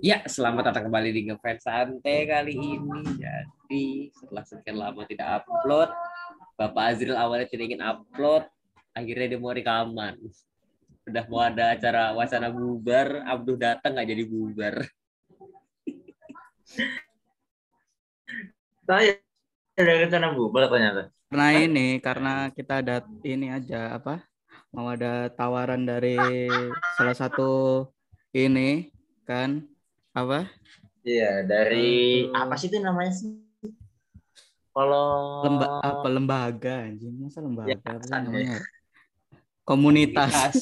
Ya, selamat datang kembali di Ngefans Santai kali ini. Jadi, setelah sekian lama tidak upload, Bapak Azril awalnya tidak ingin upload, akhirnya dia mau rekaman. Udah mau ada acara wacana bubar, Abduh datang nggak jadi bubar. Saya ada rencana bubar ternyata. Karena ini, karena kita ada ini aja apa? Mau ada tawaran dari salah satu ini kan apa? Iya, dari Aduh. apa sih itu namanya sih? Kalau Lemba apa lembaga anjing masa lembaga apa sih Yayasan, namanya? Komunitas.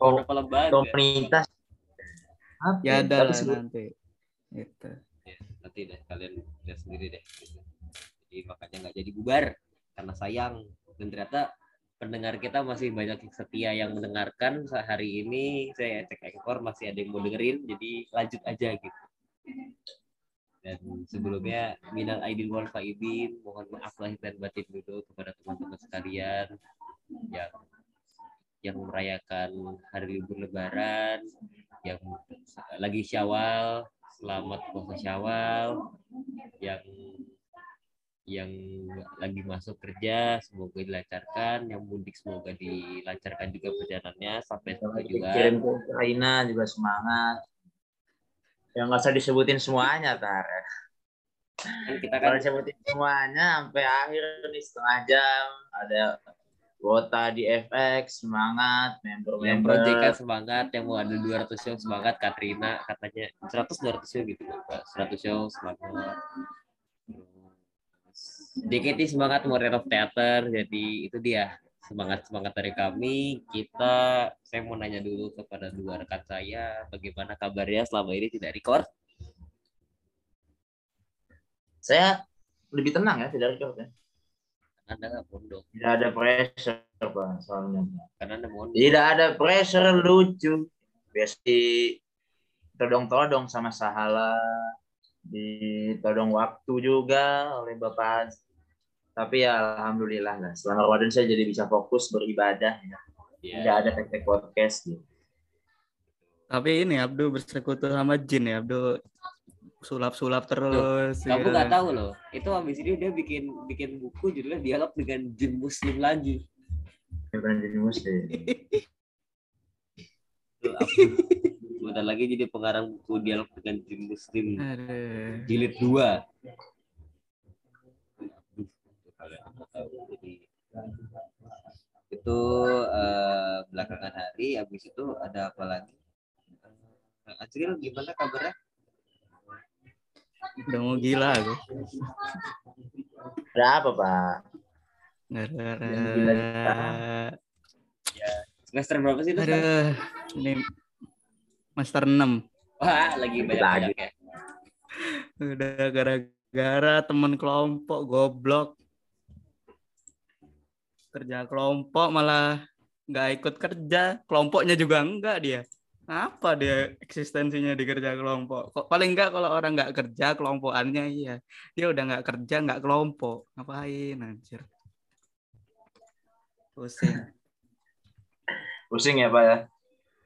Oh, kenapa lembaga? komunitas apa? ya ada lah sebut- nanti. Gitu. Ya, nanti deh kalian lihat sendiri deh. Jadi makanya nggak jadi bubar karena sayang dan ternyata pendengar kita masih banyak yang setia yang mendengarkan hari ini saya cek ekor masih ada yang mau dengerin jadi lanjut aja gitu. Dan sebelumnya minal aidin wal faizin mohon maaf lahir dan batin dulu kepada teman-teman sekalian yang yang merayakan hari libur lebaran yang lagi syawal selamat puasa syawal yang yang lagi masuk kerja semoga dilancarkan yang mudik semoga dilancarkan juga perjalanannya sampai yang lagi tujuan kirim ke Ukraina juga semangat. Yang nggak usah disebutin semuanya, tar. kan kita kan Kalau disebutin semuanya sampai akhir nih setengah jam ada kuota di FX semangat yang member-member proyekan semangat yang mau ada 200 show semangat Katrina katanya 100 200 show gitu Pak. 100 show semangat DKT semangat mau of Theater jadi itu dia semangat semangat dari kami kita saya mau nanya dulu kepada dua rekan saya bagaimana kabarnya selama ini tidak record saya lebih tenang ya tidak record ya. anda nggak mondok Tidak ada pressure pak soalnya. karena anda mondok Tidak ada pressure lucu. Biasa ditodong-todong sama Sahala. Ditodong waktu juga oleh Bapak. Tapi ya Alhamdulillah lah. Selama Ramadan saya jadi bisa fokus beribadah. Ya. ya, Tidak ada tek-tek podcast. Gitu. Tapi ini Abdu bersekutu sama jin ya, Abdu sulap-sulap terus. kamu ya. nggak tahu loh itu habis ini dia bikin bikin buku judulnya dialog dengan jin muslim lagi Bukan jadi muslim. Sebentar lagi jadi pengarang buku dialog dengan jin muslim Aduh. jilid 2 itu eh, belakangan hari habis itu ada apa lagi Eh, Azril gimana kabarnya Udah mau gila aku. Ada apa Pak? Gara-gara gila semester berapa sih itu? Aduh, ini master 6. wah lagi banyak banyak ya Udah gara-gara teman kelompok goblok. Kerja kelompok malah nggak ikut kerja, kelompoknya juga enggak dia. Apa dia eksistensinya di kerja kelompok? Kok paling enggak kalau orang nggak kerja kelompokannya iya. Dia udah nggak kerja nggak kelompok. Ngapain anjir? Pusing, Pusing ya Pak ya?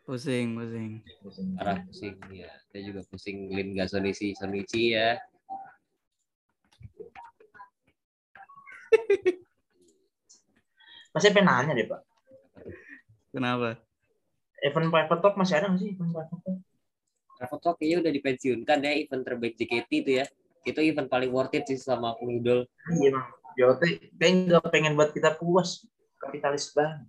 pusing, pusing. Pusing. parah pusing ya saya juga pusing lin gak sonisi sonichi ya Masih pengen nanya deh Pak. Kenapa? Event private talk masih ada nggak sih event private talk? Travel Talk kayaknya udah dipensiunkan ya event terbaik JKT itu ya itu event paling worth it sih selama aku ngidol Iya bang. JOT kayak nggak pengen buat kita puas. Kapitalis banget.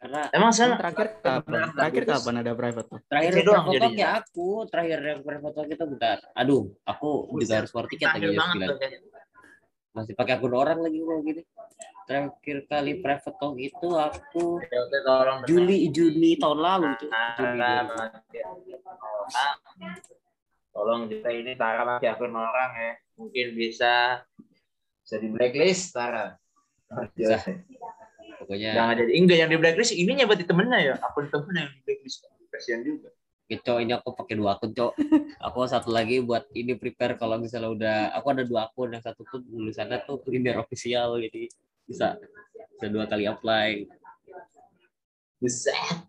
karena Emang saya terakhir kapan? Terakhir kapan ada private talk? terakhir Kece doang Talk jadinya. ya aku terakhir yang Travel Talk itu bentar aduh aku juga harus war tiket lagi Panggil jam banget 9 tuh kayaknya. Masih pakai akun orang lagi kalau gini terakhir kali private talk itu aku Juli Juni tahun lalu tuh Juli Tara 2000. pakai orang. Tolong kita ini Tara pakai akun orang ya. Mungkin bisa bisa di blacklist Tara. Bisa. pokoknya Jangan jadi enggak yang di blacklist ininya berarti temennya ya. Akun temennya yang di blacklist. Kasihan juga. Gitu, ini aku pakai dua akun, Cok. Aku satu lagi buat ini prepare kalau misalnya udah aku ada dua akun, yang satu tuh tulisannya tuh cleaner official jadi bisa bisa dua kali apply. Buset.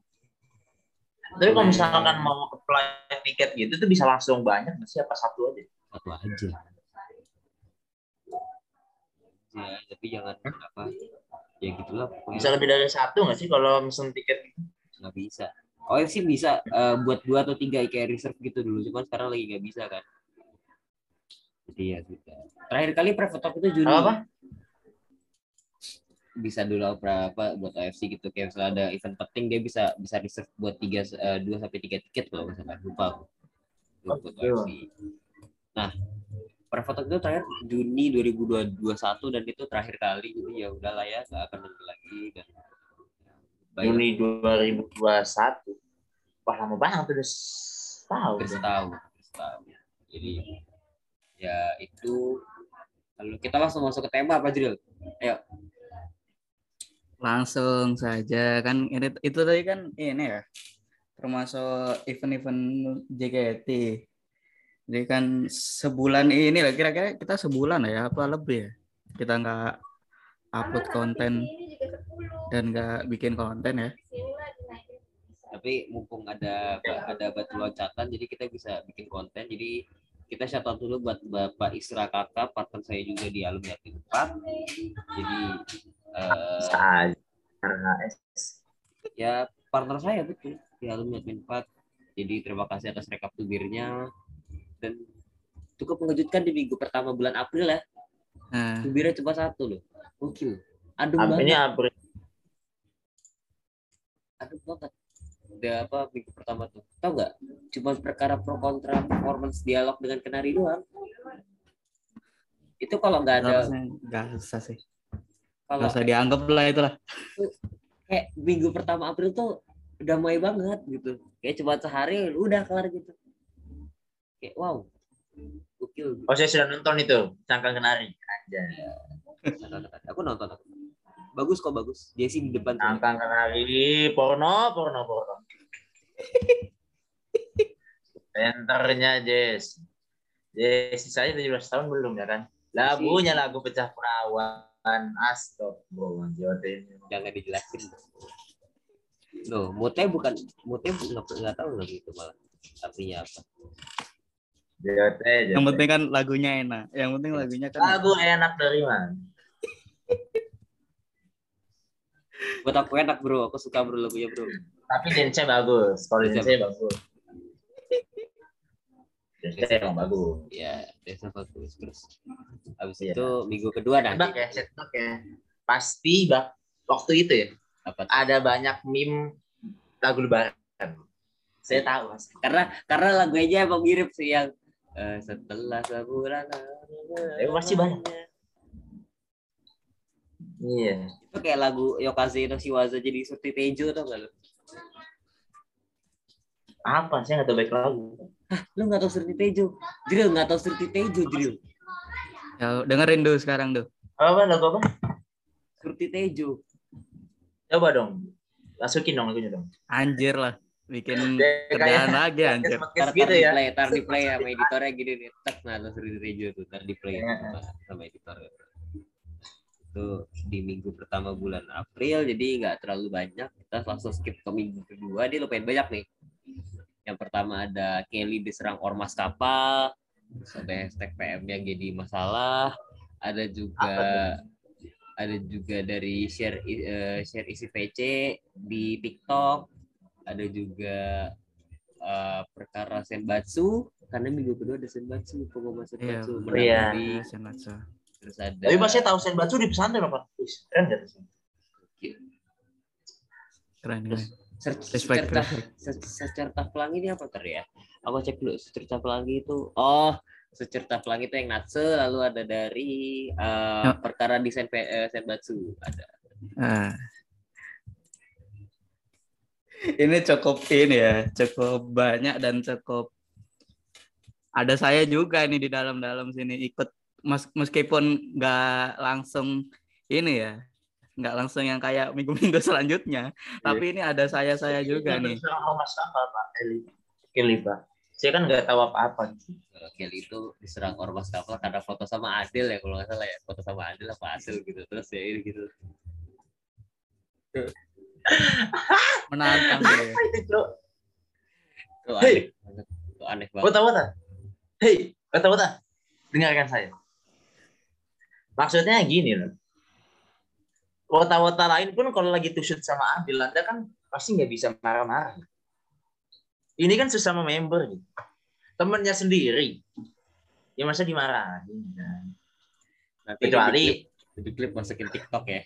Tapi kalau misalkan mau apply tiket gitu tuh bisa langsung banyak nggak sih apa satu aja? satu aja ya tapi jangan apa ya gitulah pokoknya Bisa lebih dari satu nggak sih kalau mesen tiket gitu? nggak bisa OFC bisa eh, buat dua atau tiga kayak reserve gitu dulu. Cuman sekarang lagi nggak bisa kan. Jadi ya sudah. Terakhir kali private talk itu Juni. Apa? bisa dulu berapa buat OFC gitu. Kayak misalnya ada event penting dia bisa bisa reserve buat tiga eh, dua sampai tiga tiket kalau misalkan lupa aku. Oh, buat gitu. OFC nah talk itu terakhir Juni 2021 dan itu terakhir kali. Jadi ya udahlah ya nggak akan lagi. Dan baik Juni 2021. Wah lama banget udah setahun. hampir ya. setahun setahun. jadi ya itu lalu kita langsung masuk ke tema apa Jril? ayo Langsung saja kan ini itu tadi kan ini ya termasuk event-event JKT. Jadi kan sebulan ini lah kira-kira kita sebulan ya apa lebih ya kita nggak upload konten dan nggak bikin konten ya. tapi mumpung ada ada batu loncatan jadi kita bisa bikin konten. Jadi kita shout out dulu buat Bapak Isra Kakak partner saya juga di alumni Yatim 4 jadi eh, S. ya partner saya betul di alumni Admin 4 jadi terima kasih atas rekap tubirnya. Dan cukup mengejutkan di minggu pertama bulan April ya. Nah, tubirnya cuma satu loh adem Ini banget. April. adem banget. Udah apa minggu pertama tuh. Tau nggak? Cuma perkara pro kontra performance dialog dengan kenari doang. Itu kalau nggak ada nggak usah sih. kalau Nggak usah dianggap lah itulah. kayak minggu pertama April tuh damai banget gitu. Kayak cuma sehari udah kelar gitu. Kayak wow gokil Oh saya sudah nonton itu. Cangkang kenari. Aja. aku nonton aku. bagus kok bagus Jesse di depan. Cangkang kenari. Porno, porno, porno. Enternya Jess. Jess saya 17 tahun belum ya kan? Lagunya lagu pecah perawan. Astagfirullahaladzim. jangan dijelasin loh moodnya bukan nggak nggak tahu lagi itu malah artinya apa JOT, Yang penting kan lagunya enak. Yang penting lagunya kan Lagu enak dari mana? buat aku enak bro aku suka bro lagunya bro Tapi dance bagus. Kalau Dance- dance bagus. Dance emang bagus. ya desa bagus terus habis Iya. itu minggu kedua nanti ya, saya tebak ya. Pasti bak waktu itu ya apa tuh? ada banyak meme lagu lebaran. Saya tahu mas. karena karena lagunya emang mirip sih yang eh, setelah sebulan Ya, pasti banyak. Iya. itu kayak lagu Yokaze no Shiwaza jadi seperti Tejo tau gak lu Apa? Saya nggak tahu baik lagu. lu nggak tahu seperti Tejo Drill nggak tahu seperti Tejo Drill ya dengerin dulu sekarang tuh. Apa lagu apa? seperti Tejo Coba dong. Masukin dong lagunya dong. Anjir lah. Bikin Kayak- kerjaan lagi anjir. Tar, gitu tar di ya. play tar di play sama editornya gini nih tak nah lu seperti Tejo tuh tar di play Iya. sama, sama editor itu di minggu pertama bulan April jadi nggak terlalu banyak. Kita langsung skip ke minggu kedua dia lumayan banyak nih. Yang pertama ada Kelly diserang ormas kapal terus ada hashtag PM-nya jadi masalah. Ada juga ada juga dari share eh, share isi PC di TikTok ada juga eh, perkara Senbatsu karena minggu kedua ada Senbatsu pengumuman Iya. Senbatsu menang Iya. dari Ya, sengaja. terus ada Tapi mas saya tahu Senbatsu di pesantren apa? Keren gak tuh? Keren keren. search Respect, secerta respect. se- secerta pelangi ini apa ter ya aku cek dulu secerta pelangi itu oh secerta pelangi itu yang Natsu lalu ada dari eh, Ya. perkara desain eh, Senbatsu ada Ah. Ini cukup ini ya, cukup banyak dan cukup ada saya juga nih di dalam-dalam sini ikut mes- meskipun nggak langsung ini ya, nggak langsung yang kayak minggu-minggu selanjutnya, tapi ini ada saya-saya juga nih. Serang Mas apa Pak Eli? Kelly Pak. Saya kan nggak tahu apa-apa. Kelly itu diserang ormas kapal karena foto sama Adil ya kalau nggak salah ya foto sama Adil apa Adil gitu terus ya ini gitu Menantang ya. Apa itu, Bro? Itu aneh banget. Itu aneh banget. Hei, wota-wota. Dengarkan saya. Maksudnya gini loh. Wota-wota lain pun kalau lagi tusut sama Adil, Anda kan pasti nggak bisa marah-marah. Ini kan sesama member gitu. Temennya sendiri. Ya masa dimarahin kan? Nanti Kecuali di klip masukin TikTok ya.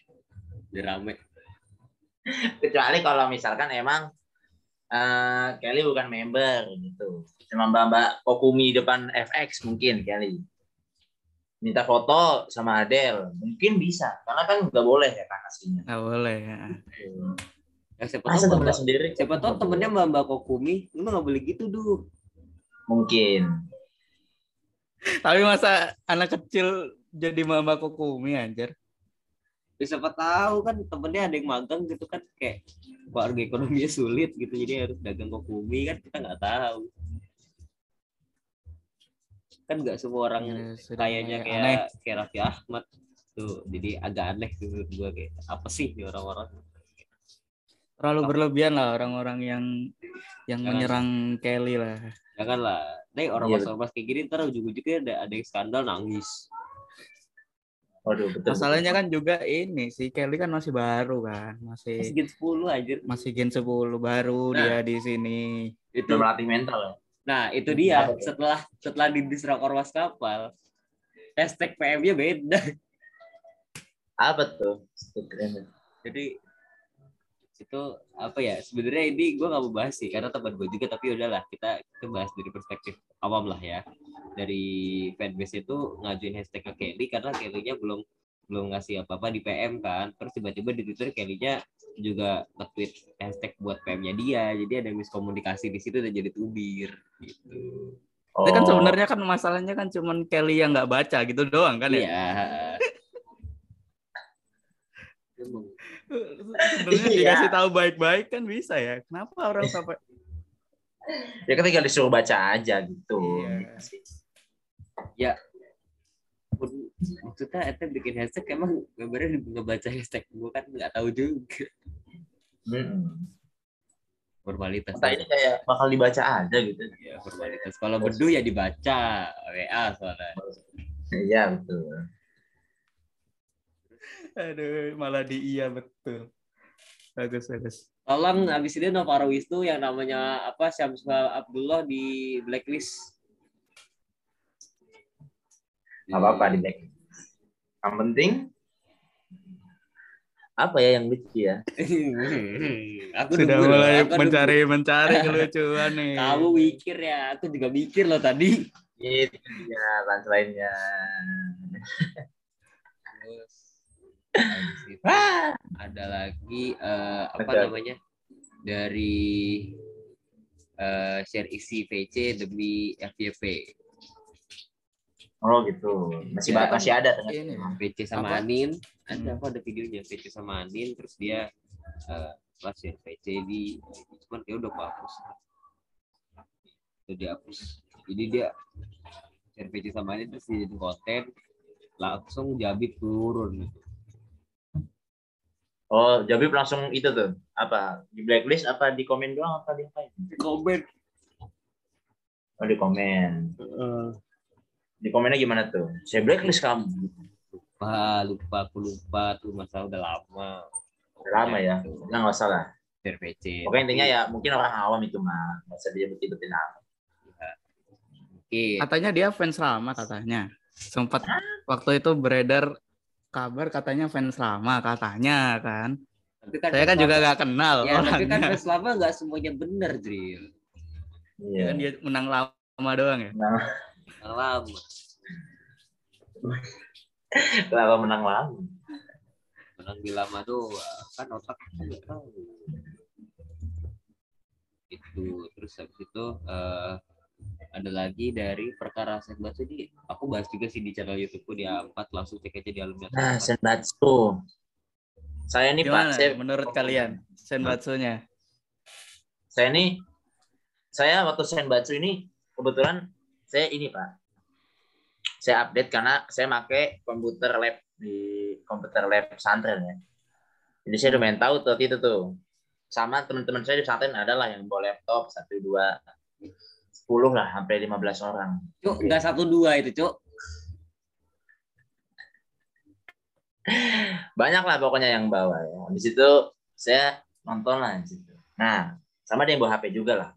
Biar rame. Kecuali kalau misalkan emang eh, Kelly bukan member gitu. Cuma Mbak Kokumi depan FX mungkin Kelly. Minta foto sama Adele, mungkin bisa. Karena kan nggak boleh ya kan aslinya. Nggak boleh ya. Ya, siapa Masa tahu temennya Mbak- sendiri? siapa tahu temennya Mbak Mbak Kokumi, lu nggak boleh gitu duh. Mungkin. Tapi masa anak kecil jadi mama kokumi anjir. Ya, siapa tahu kan temennya ada yang magang gitu kan kayak keluarga ekonominya sulit gitu jadi harus dagang kokumi kan kita nggak tahu. Kan nggak semua orang Ya, kayaknya kayak aneh. kayak Raffi Ahmad tuh jadi agak aneh gitu menurut gua kayak apa sih nih orang-orang Terlalu berlebihan lah orang-orang yang yang Jangan. menyerang Kelly lah. janganlah nih orang Iya, ormas kayak gini ntar ujung-ujungnya ada ada yang skandal nangis Waduh, betul. Masalahnya kan juga ini si Kelly kan masih baru kan, masih masih gen 10 aja masih gen 10 baru Nah. dia di sini. itu melatih mental ya. nah itu dia setelah setelah didisrak ormas kapal hashtag PM-nya beda Apa tuh? Jadi itu apa ya sebenarnya ini gue nggak mau bahas sih karena teman gue juga tapi udahlah kita kita bahas dari perspektif awam lah ya dari fanbase itu ngajuin hashtag ke Kelly karena Kelly-nya belum belum ngasih apa apa di PM kan terus tiba-tiba di Twitter Kelly-nya juga nge-tweet hashtag buat PM-nya dia jadi ada miskomunikasi di situ dan jadi tubir gitu Tapi kan Oh. sebenarnya kan masalahnya kan cuman Kelly yang nggak baca gitu doang kan ya. iya Emang. Sebenarnya Iya. dikasih tahu baik-baik kan bisa ya. Kenapa orang sampai ya kan tinggal disuruh baca aja gitu. Iya. pun maksudnya Ete bikin hashtag emang gambarnya ngebaca hashtag gue kan nggak tahu juga Mm-mm. formalitas Entah ini kayak bakal dibaca aja gitu. ya formalitas kalau bedu ya dibaca WA soalnya Iya betul. Aduh malah di iya betul. Bagus bagus. tolong abis ini Novaro Wisnu yang namanya apa Syamsul Abdullah di blacklist Gak apa-apa di back. Yang penting apa ya yang lucu ya? aku Sudah loh, mulai aku mencari mencari kelucuan nih. kamu mikir ya aku juga mikir loh tadi Itu dia lainnya. Ada lagi eh, apa Ada. namanya dari eh, share isi VC demi FYP Oh gitu. Masih Ya. masih ada ternyata. Ini. VC sama Apa? Anin ada Hmm. apa ada videonya VC sama Anin terus dia pas share VC di cuman dia udah hapus udah dihapus jadi dia share VC sama Anin terus dia jadi konten langsung Jabib turun gitu. Oh, Jabib langsung itu tuh. Apa? Di blacklist apa di komen doang apa di apa? komen Oh, di komen. Di komennya gimana tuh? Saya blacklist kamu. lupa lupa aku lupa tuh masalah udah lama Udah lama ya. Nah, nggak usah lah. share VC Pokoknya intinya ya mungkin orang awam itu mah. Nggak usah disebut-sebutin nama. mungkin Katanya dia fans lama katanya. Sempat waktu itu beredar kabar katanya fans lama katanya kan. tapi kan Saya kan juga nggak kenal ya tapi kan fans lama nggak semuanya bener Dril Iya. Kan dia menang lama doang ya. Nah, yang lama kenapa menang lama? menang di lama doang kan otak kita nggak tahu itu terus habis itu eh, ada lagi dari perkara Senbatsu ini aku bahas juga sih di channel YouTubeku dia empat langsung cek aja di alumni Nah, Senbatsu. Saya nih Gimana Pak, saya menurut kalian senbatsunya? saya nih saya waktu Senbatsu ini kebetulan saya ini Pak. Saya update karena saya pakai komputer lab di komputer lab pesantren ya. Jadi saya lumayan tahu tuh itu tuh. Sama teman-teman saya di pesantren adalah yang bawa laptop satu dua. 10 lah sampai 15 orang. Cuk, nggak satu dua itu, Cuk. Banyak lah pokoknya yang bawa ya. Habis itu saya nonton lah di situ. Nah, sama dia yang bawa HP juga lah.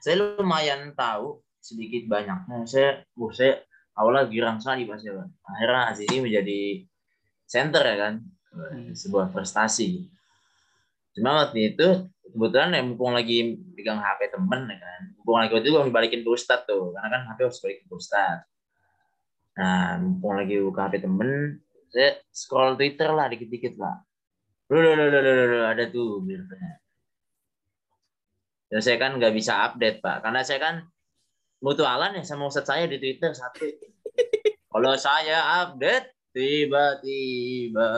Saya lumayan tahu sedikit banyaknya. Saya, uh, saya awalnya girang sekali pas ya. Akhirnya ini menjadi center ya kan, sebuah prestasi. Cuma waktu itu kebetulan ya mumpung lagi pegang HP temen ya kan, mumpung lagi waktu itu gue dibalikin ke Ustadz tuh, karena kan HP harus balikin ke Ustadz. Nah, mumpung lagi buka HP temen, saya scroll Twitter lah dikit-dikit lah. Loh, loh, loh, loh, loh, loh, ada tuh beritanya. Dan saya kan nggak bisa update pak, karena saya kan mutualan ya sama ustadz saya di Twitter satu. Kalau saya update tiba-tiba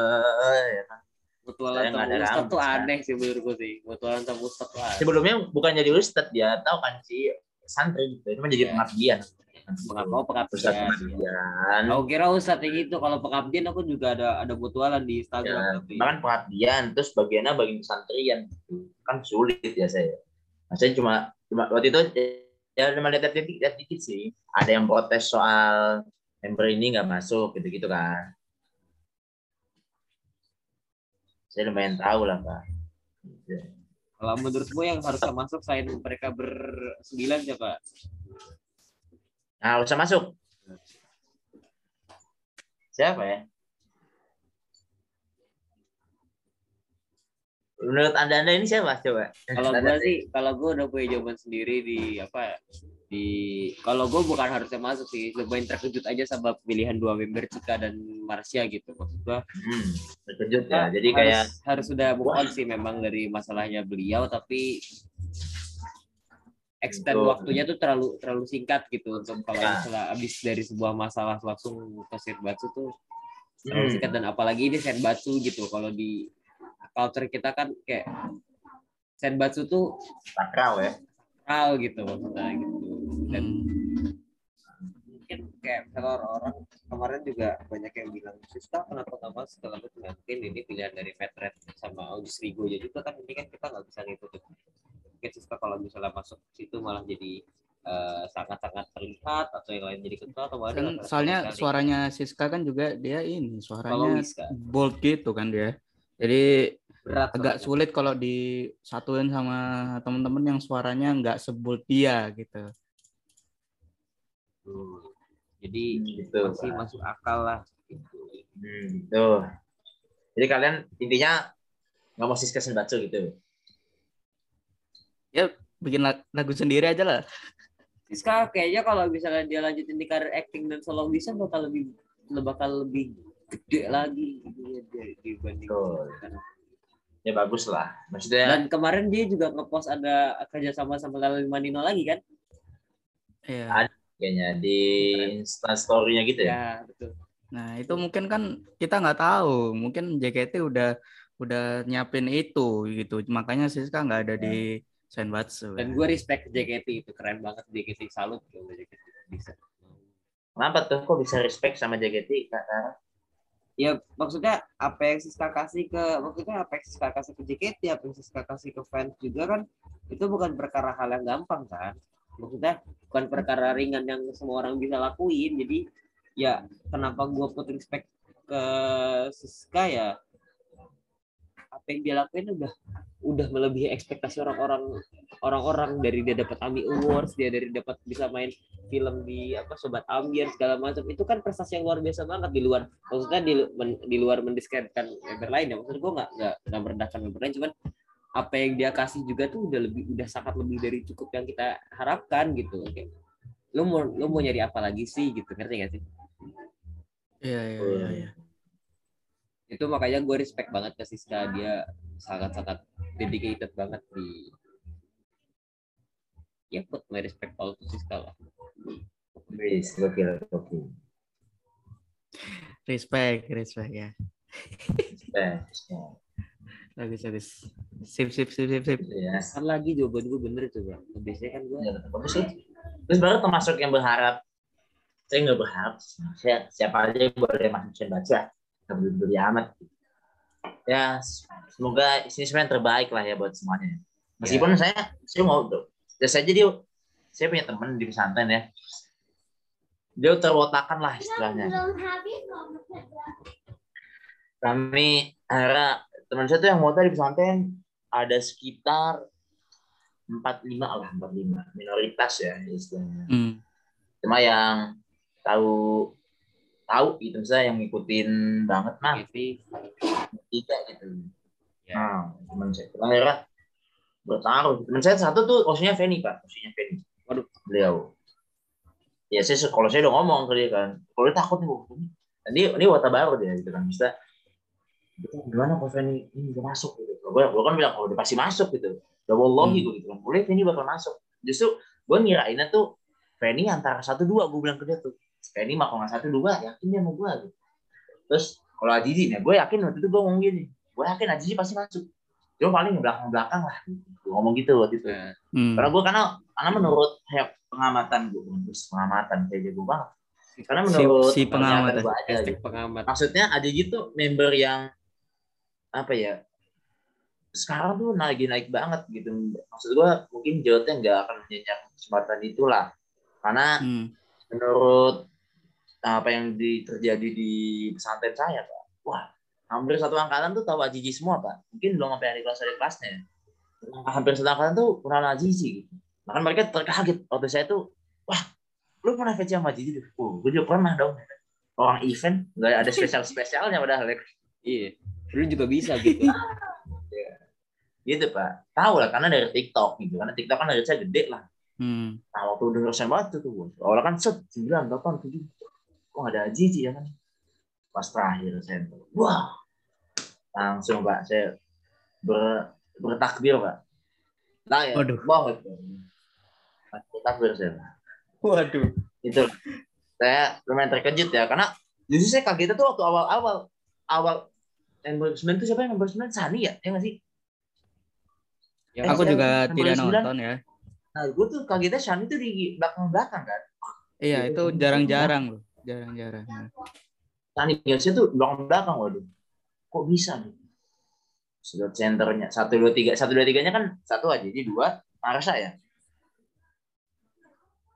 ya kan. Mutualan sama rambut, tuh kan. aneh sih menurutku sih. Mutualan sama Ustadz tuh aneh. Sebelumnya bukan jadi ustadz dia tahu kan si santri gitu, cuma jadi Iya. pengabdian. Mengapa Ustadz pengabdian? pengabdian. Aku kira Ustadz yang gitu. Kalau pengabdian aku juga ada ada mutualan di Instagram. Ya, tapi bahkan pengabdian terus bagiannya bagian pesantren gitu. kan sulit ya saya. Nah, saya cuma cuma waktu itu ya cuma lihat dikit, lihat dikit sih. Ada yang protes soal member ini nggak masuk gitu-gitu kan. Saya lumayan tahu lah pak. kalau menurutmu yang harusnya masuk selain mereka bersembilan siapa? Nah, usah masuk. Siapa ya? Menurut anda anda ini siapa coba? Kalau gua sih, kalau gua udah punya jawaban sendiri di apa? Di kalau gua bukan harusnya masuk sih, lumayan terkejut aja sama pilihan dua member Cika dan Marsha gitu. Maksud gua Hmm, terkejut ya. Jadi harus, kayak harus sudah move on sih memang dari masalahnya beliau tapi extend Betul. waktunya tuh terlalu terlalu singkat gitu untuk kalau Ya. misalnya habis dari sebuah masalah langsung ke Senbatsu tuh terlalu Hmm. singkat dan apalagi ini Senbatsu gitu kalau di culture kita kan kayak Senbatsu tuh sakral ya. sakral gitu maksudnya gitu dan Hmm. mungkin kayak misalnya orang-orang kemarin juga banyak yang bilang Siska kenapa nggak masuk segala macam Ya, mungkin ini pilihan dari Petret sama Audis Rigo aja juga kan ini kan kita nggak bisa ngikutin mungkin Siska kalau misalnya masuk situ malah jadi eh, sangat-sangat terlihat atau yang lain jadi kental atau malah Kan terlihat soalnya suaranya Siska kan juga dia ini kalau suaranya bold gitu kan dia. Jadi berat agak soalnya. sulit kalau disatuin sama temen-temen yang suaranya nggak sebut dia gitu. Hmm. jadi Gitu. masih Pak. masuk akal lah gitu. Hmm, tuh. Jadi kalian intinya nggak mau Siska Senbatsu gitu. Bikin lag- lagu sendiri aja lah. Siska kayaknya kalau misalnya dia lanjutin di karir acting dan solo bisa bakal lebih bakal lebih gede lagi gitu ya di- dibanding Betul. Ya bagus lah. Maksudnya dan kemarin dia juga ngepost ada kerjasama sama Lali Manino lagi kan Iya. Ada. Kayaknya di Insta story-nya gitu ya. ya betul Nah itu mungkin kan kita nggak tahu. Mungkin JKT udah udah nyiapin itu gitu. Makanya Siska nggak ada di Senbatsu. dan gue respect JKT itu keren banget JKT salut kalau JKT bisa Kenapa tuh kok bisa respect sama JKT? Kak Tara? ya maksudnya apa yang Siska kasih ke maksudnya apa yang Siska kasih ke JKT apa yang Siska kasih ke fans juga kan itu bukan perkara hal yang gampang kan maksudnya bukan perkara ringan yang semua orang bisa lakuin jadi ya kenapa gua put respect ke Siska ya apa yang dia lakuin udah udah melebihi ekspektasi orang-orang orang-orang. Dari dia dapat AMI Awards dia dari dapat bisa main film di apa sobat ambiar segala macam. Itu kan prestasi yang luar biasa banget di luar maksudnya di, men- di luar mendiskreditkan member lain ya. Maksud gue nggak nggak merendahkan member lain cuman apa yang dia kasih juga tuh udah lebih udah sangat lebih dari cukup yang kita harapkan gitu Oke. lu mau lu mau nyari apa lagi sih gitu ngerti gak sih Iya iya iya. iya. itu makanya gue respect banget ke Siska dia sangat-sangat dedicated banget di ya put my respect all to Siska lah gokil, gokil. Respect respect ya. Respect. Bagus bagus. Sip sip sip sip sip. Ya. kan lagi jawaban gue bener coba biasanya kan gue Ya, tetap bagus sih. Terus baru termasuk yang berharap. Saya nggak berharap. Saya siapa aja yang boleh masuk Senbatsu ya. Nggak peduli amat. Ya, semoga ini sebenarnya terbaik lah ya buat semuanya. Meskipun saya saya mau ya saja dia saya punya teman di pesantren ya dia terwotakan lah istilahnya kami akhirnya teman saya tuh yang mau di pesantren ada sekitar empat lima lah empat lima. Minoritas ya istilahnya. Hmm. cuma yang tahu tahu gitu saya yang ngikutin banget mah Gitu. tiga gitu. Ya. nah teman saya. Akhirnya bertaruh. Teman saya satu tuh posisinya Feni pak. Posisinya Feni. Waduh. beliau. Ya saya kalau saya udah ngomong ke dia kan kalau dia takut nih ini ini wata baru dia gitu kan. Bisa itu gimana kalau Feni? Ini udah masuk gitu. Gue gue kan bilang kalau udah pasti masuk gitu. Udah wallahi Hmm. gue gitu kan. Boleh Feni bakal masuk. Justru gue ngirainnya tuh Feni antara satu dua gue bilang ke dia tuh. Feni mah kalau nggak satu dua yakin dia mau gue gitu. Terus kalau Azizi nih gue yakin waktu itu gue ngomong gini gue yakin Azizi pasti masuk. Cuma paling belakang belakang lah gue ngomong gitu waktu itu. Nah, Hmm. karena gue karena karena menurut kayak pengamatan gue terus pengamatan kayak jago banget. Karena Si- menurut si pengamatan. gue aja gitu. pengamat. maksudnya ada gitu member yang apa ya sekarang tuh lagi naik banget gitu. Maksud gue mungkin Jotnya nggak akan menyenyak kesempatan itulah. Karena Hmm. menurut apa yang di, terjadi di pesantren saya pak wah hampir satu angkatan tuh tahu Azizi semua pak. Mungkin belum sampai hari kelas dari kelasnya. Hampir satu angkatan tuh kenal Azizi gitu. Bahkan mereka terkaget waktu saya tuh wah lu pernah VC sama Azizi oh gue juga pernah dong. Orang event nggak ada spesial spesialnya padahal ya. Iya. Dulu juga bisa gitu. gitu pak tahu lah karena dari TikTok gitu karena TikTok kan dari saya gede lah Hmm. Nah, waktu denger saya banget tuh, tuh. Awalnya kan set, 9, 8, 7. Kok nggak ada Azizi ya kan? Pas terakhir saya tuh, wah. Langsung Pak, saya ber, bertakbir Pak. Nah, ya, Waduh. banget. Bertakbir saya. Pak. Waduh. Itu saya lumayan terkejut ya, karena justru saya kaget tuh waktu awal-awal. Awal endorsement itu siapa yang endorsement? Sani ya? Ya nggak sih? Ya, Eh, Aku juga nomor tidak sembilan. nonton ya. Nah, gue tuh kagetnya Sani tuh di belakang-belakang kan. Iya, Gitu. itu jarang-jarang loh. Jarang-jarang. Sani biasanya tuh belakang-belakang waduh. Kok bisa nih? Sudah centernya satu dua tiga satu dua tiganya kan satu aja jadi dua Marsa ya.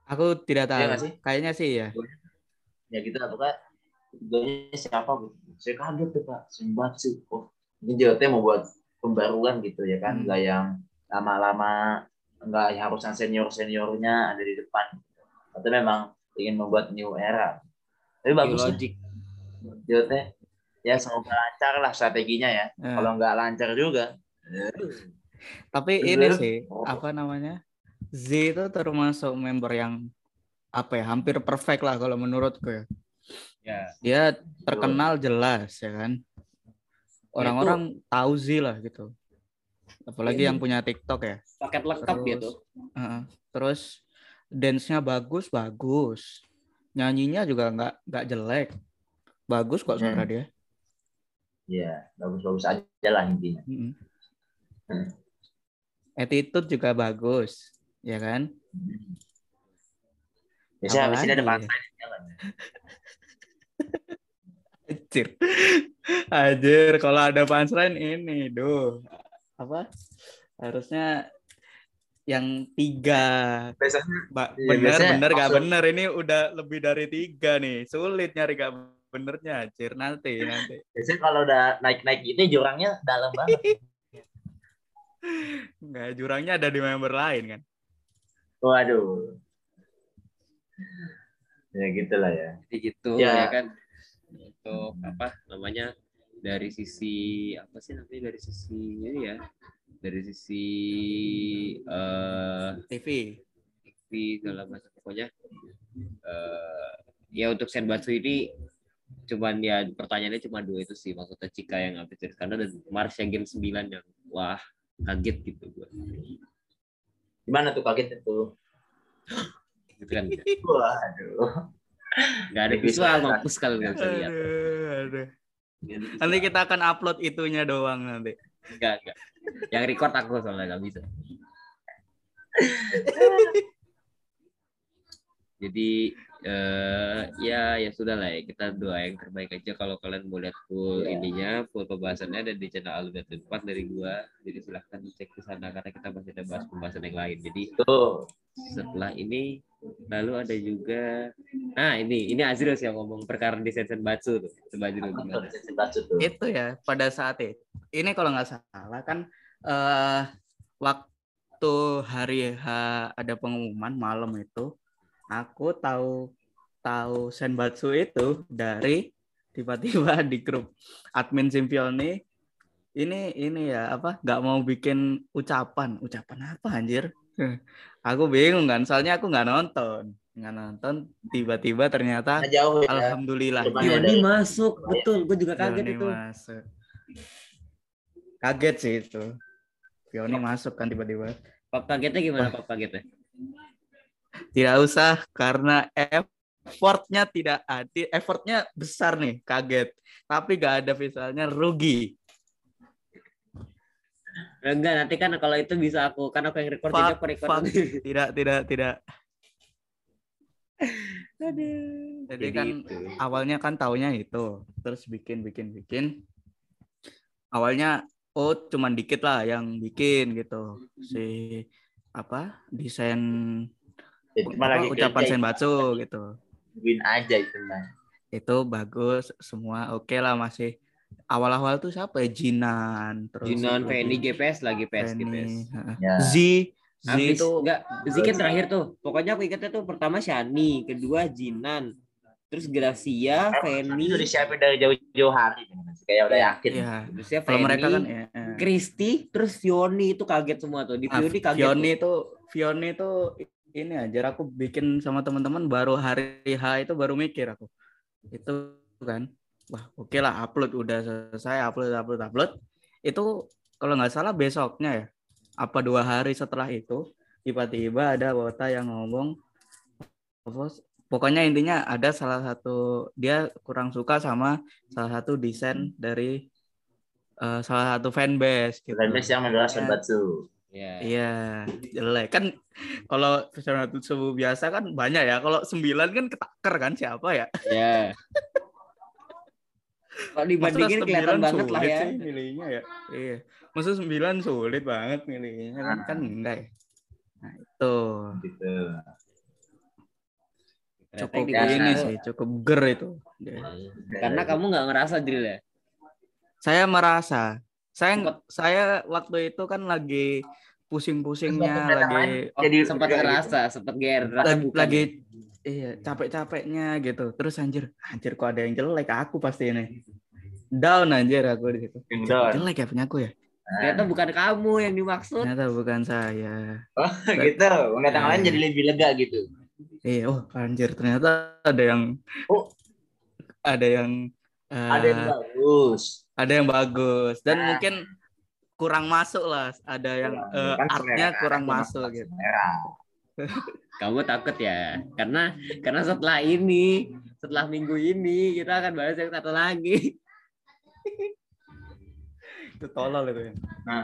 Aku tidak tahu. Iya nggak sih? Kayaknya sih ya. Ya gitu lah pokoknya ketiganya siapa gitu. Saya kaget tuh pak, sembat sih. Oh, ini JOT mau buat pembaruan gitu ya kan, Hmm. nggak yang lama-lama nggak harus yang senior seniornya ada di depan. Atau memang ingin membuat new era. Tapi bagus lah. logic. JOT ya semoga lancar lah strateginya ya. Eh, Kalau nggak lancar juga, tapi ini sih apa namanya? Z itu termasuk member yang apa ya? Hampir perfect lah kalau menurutku ya. Ya. Dia terkenal jelas ya kan. Orang-orang tahu Z lah gitu. Apalagi Ini- yang punya TikTok ya. Paket lengkap Terus, gitu. Heeh. terus dance-nya bagus bagus nyanyinya juga nggak nggak jelek bagus kok suara Hmm. dia ya bagus-bagus aja lah intinya. Mm-mm. Hmm. attitude juga bagus ya kan Biasanya habis ini ada pantai di jalan. Anjir. Anjir, kalau ada punchline ini, duh. Apa? Harusnya yang tiga. Biasanya Ba- Iya, bener, biasanya bener, gak langsung- bener. Ini udah lebih dari tiga nih. Sulit nyari gak benernya, anjir. Nanti, nanti. biasanya kalau udah naik-naik gitu jurangnya dalam banget. Nggak, jurangnya ada di member lain kan. Waduh. Ya gitulah ya. Jadi gitu Ya. ya. kan. Untuk apa namanya dari sisi apa sih namanya dari sisi ini ya dari sisi eh TV. TV segala macam pokoknya eh ya untuk Senbatsu ini cuman ya pertanyaannya cuma dua itu sih maksudnya Cika yang habis dari sana dan Mars yang game 9 yang wah kaget gitu gue Gimana tuh kaget itu? gitu kan Waduh. Nggak ada visual mampus kalau nggak bisa lihat. Nanti kita akan upload itunya doang nanti. enggak enggak yang record aku soalnya nggak bisa. Jadi eh ya ya sudah lah ya kita doa yang terbaik aja kalau kalian mau lihat full Iya. ininya full pembahasannya ada di channel Alumni 4 dari gua. Jadi silahkan cek ke sana karena kita masih ada bahas pembahasan yang lain. Jadi Tuh. setelah ini lalu ada juga nah ini ini Azril sih yang ngomong perkara di Sensen Batsu tuh. Coba Batsu itu ya pada saat itu ini kalau nggak salah kan eh waktu hari H ada pengumuman malam itu aku tahu tahu Senbatsu itu dari tiba-tiba di grup admin Simpioni ini ini ya apa nggak mau bikin ucapan ucapan apa anjir aku bingung kan soalnya aku nggak nonton nggak nonton tiba-tiba ternyata Nah, jauh ya. alhamdulillah ini masuk betul gue juga kaget Pioni itu masuk. Kaget sih itu. Pioni masuk kan tiba-tiba. pap kagetnya gimana pap kagetnya Tidak usah karena effortnya tidak ada. Effortnya besar nih, kaget. Tapi gak ada visualnya rugi. enggak nanti kan kalau itu bisa aku kan aku yang record Fuck, jadi aku record fuck. Tidak, tidak, tidak. Aduh. Jadi kan gitu. awalnya kan taunya itu. Terus bikin, bikin, bikin. Awalnya oh cuman dikit lah yang bikin gitu. Si apa desain cuma apa, lagi ucapan kerja, senbatsu gitu. win aja itu mah. itu bagus semua oke lah masih awal-awal tuh siapa ya Jinan terus Jinan, itu, Feni, GPS lagi PS Feni, GPS. heeh. Ya. Z Z itu enggak Zikin terakhir tuh. Pokoknya aku ingatnya tuh pertama Shani, kedua Jinan, terus Gracia, Feni, udah disiapin dari jauh-jauh hari. Kayak udah yakin. ya terusnya kalau Feni, mereka kan ya eh. Kristi, terus Fioni itu kaget semua tuh. Di Ah, Fioni kaget. Fioni itu Fioni itu ini aja aku bikin sama teman-teman baru hari H itu baru mikir aku itu kan wah oke lah upload udah selesai upload upload upload itu kalau nggak salah besoknya ya apa dua hari setelah itu tiba-tiba ada wota yang ngomong pokoknya intinya ada salah satu dia kurang suka sama salah satu desain dari eh, salah satu fanbase gitu. Fanbase yang membela Senbatsu. Ya. Iya, jelek kan kalau pesona subuh biasa kan banyak ya. Kalau sembilan kan ketaker kan siapa ya? Ya. Kalau dibandingin kelihatan banget lah sulit ya. sih milihnya ya. Iya. Maksud sembilan sulit banget milihnya kan kan enggak ya. Nah, itu Gitu. Cukup yang ini sih, cukup ger itu. Karena kamu nggak ngerasa drill ya. Saya merasa saya Sempat- saya waktu itu kan lagi pusing-pusingnya Sempat lagi Oh, Jadi sempat ngerasa, sempat GR. Rasa lagi, bukan lagi ya? iya capek-capeknya gitu terus anjir anjir kok ada yang jelek aku pasti ini down anjir aku di situ jelek ya punya aku ya Ternyata bukan kamu yang dimaksud. ternyata bukan saya Oh, gitu. Pendatang Nah. lain jadi lebih lega gitu. iya oh anjir ternyata ada yang Oh. ada yang eh, Ada yang bagus. ada yang bagus dan Nah. mungkin kurang masuk lah ada yang eh, Kan artnya selera, kurang masuk gitu selera. Kamu takut ya? Karena karena setelah ini, setelah minggu ini kita akan bahas yang satu lagi. itu tolol itu ya Nah,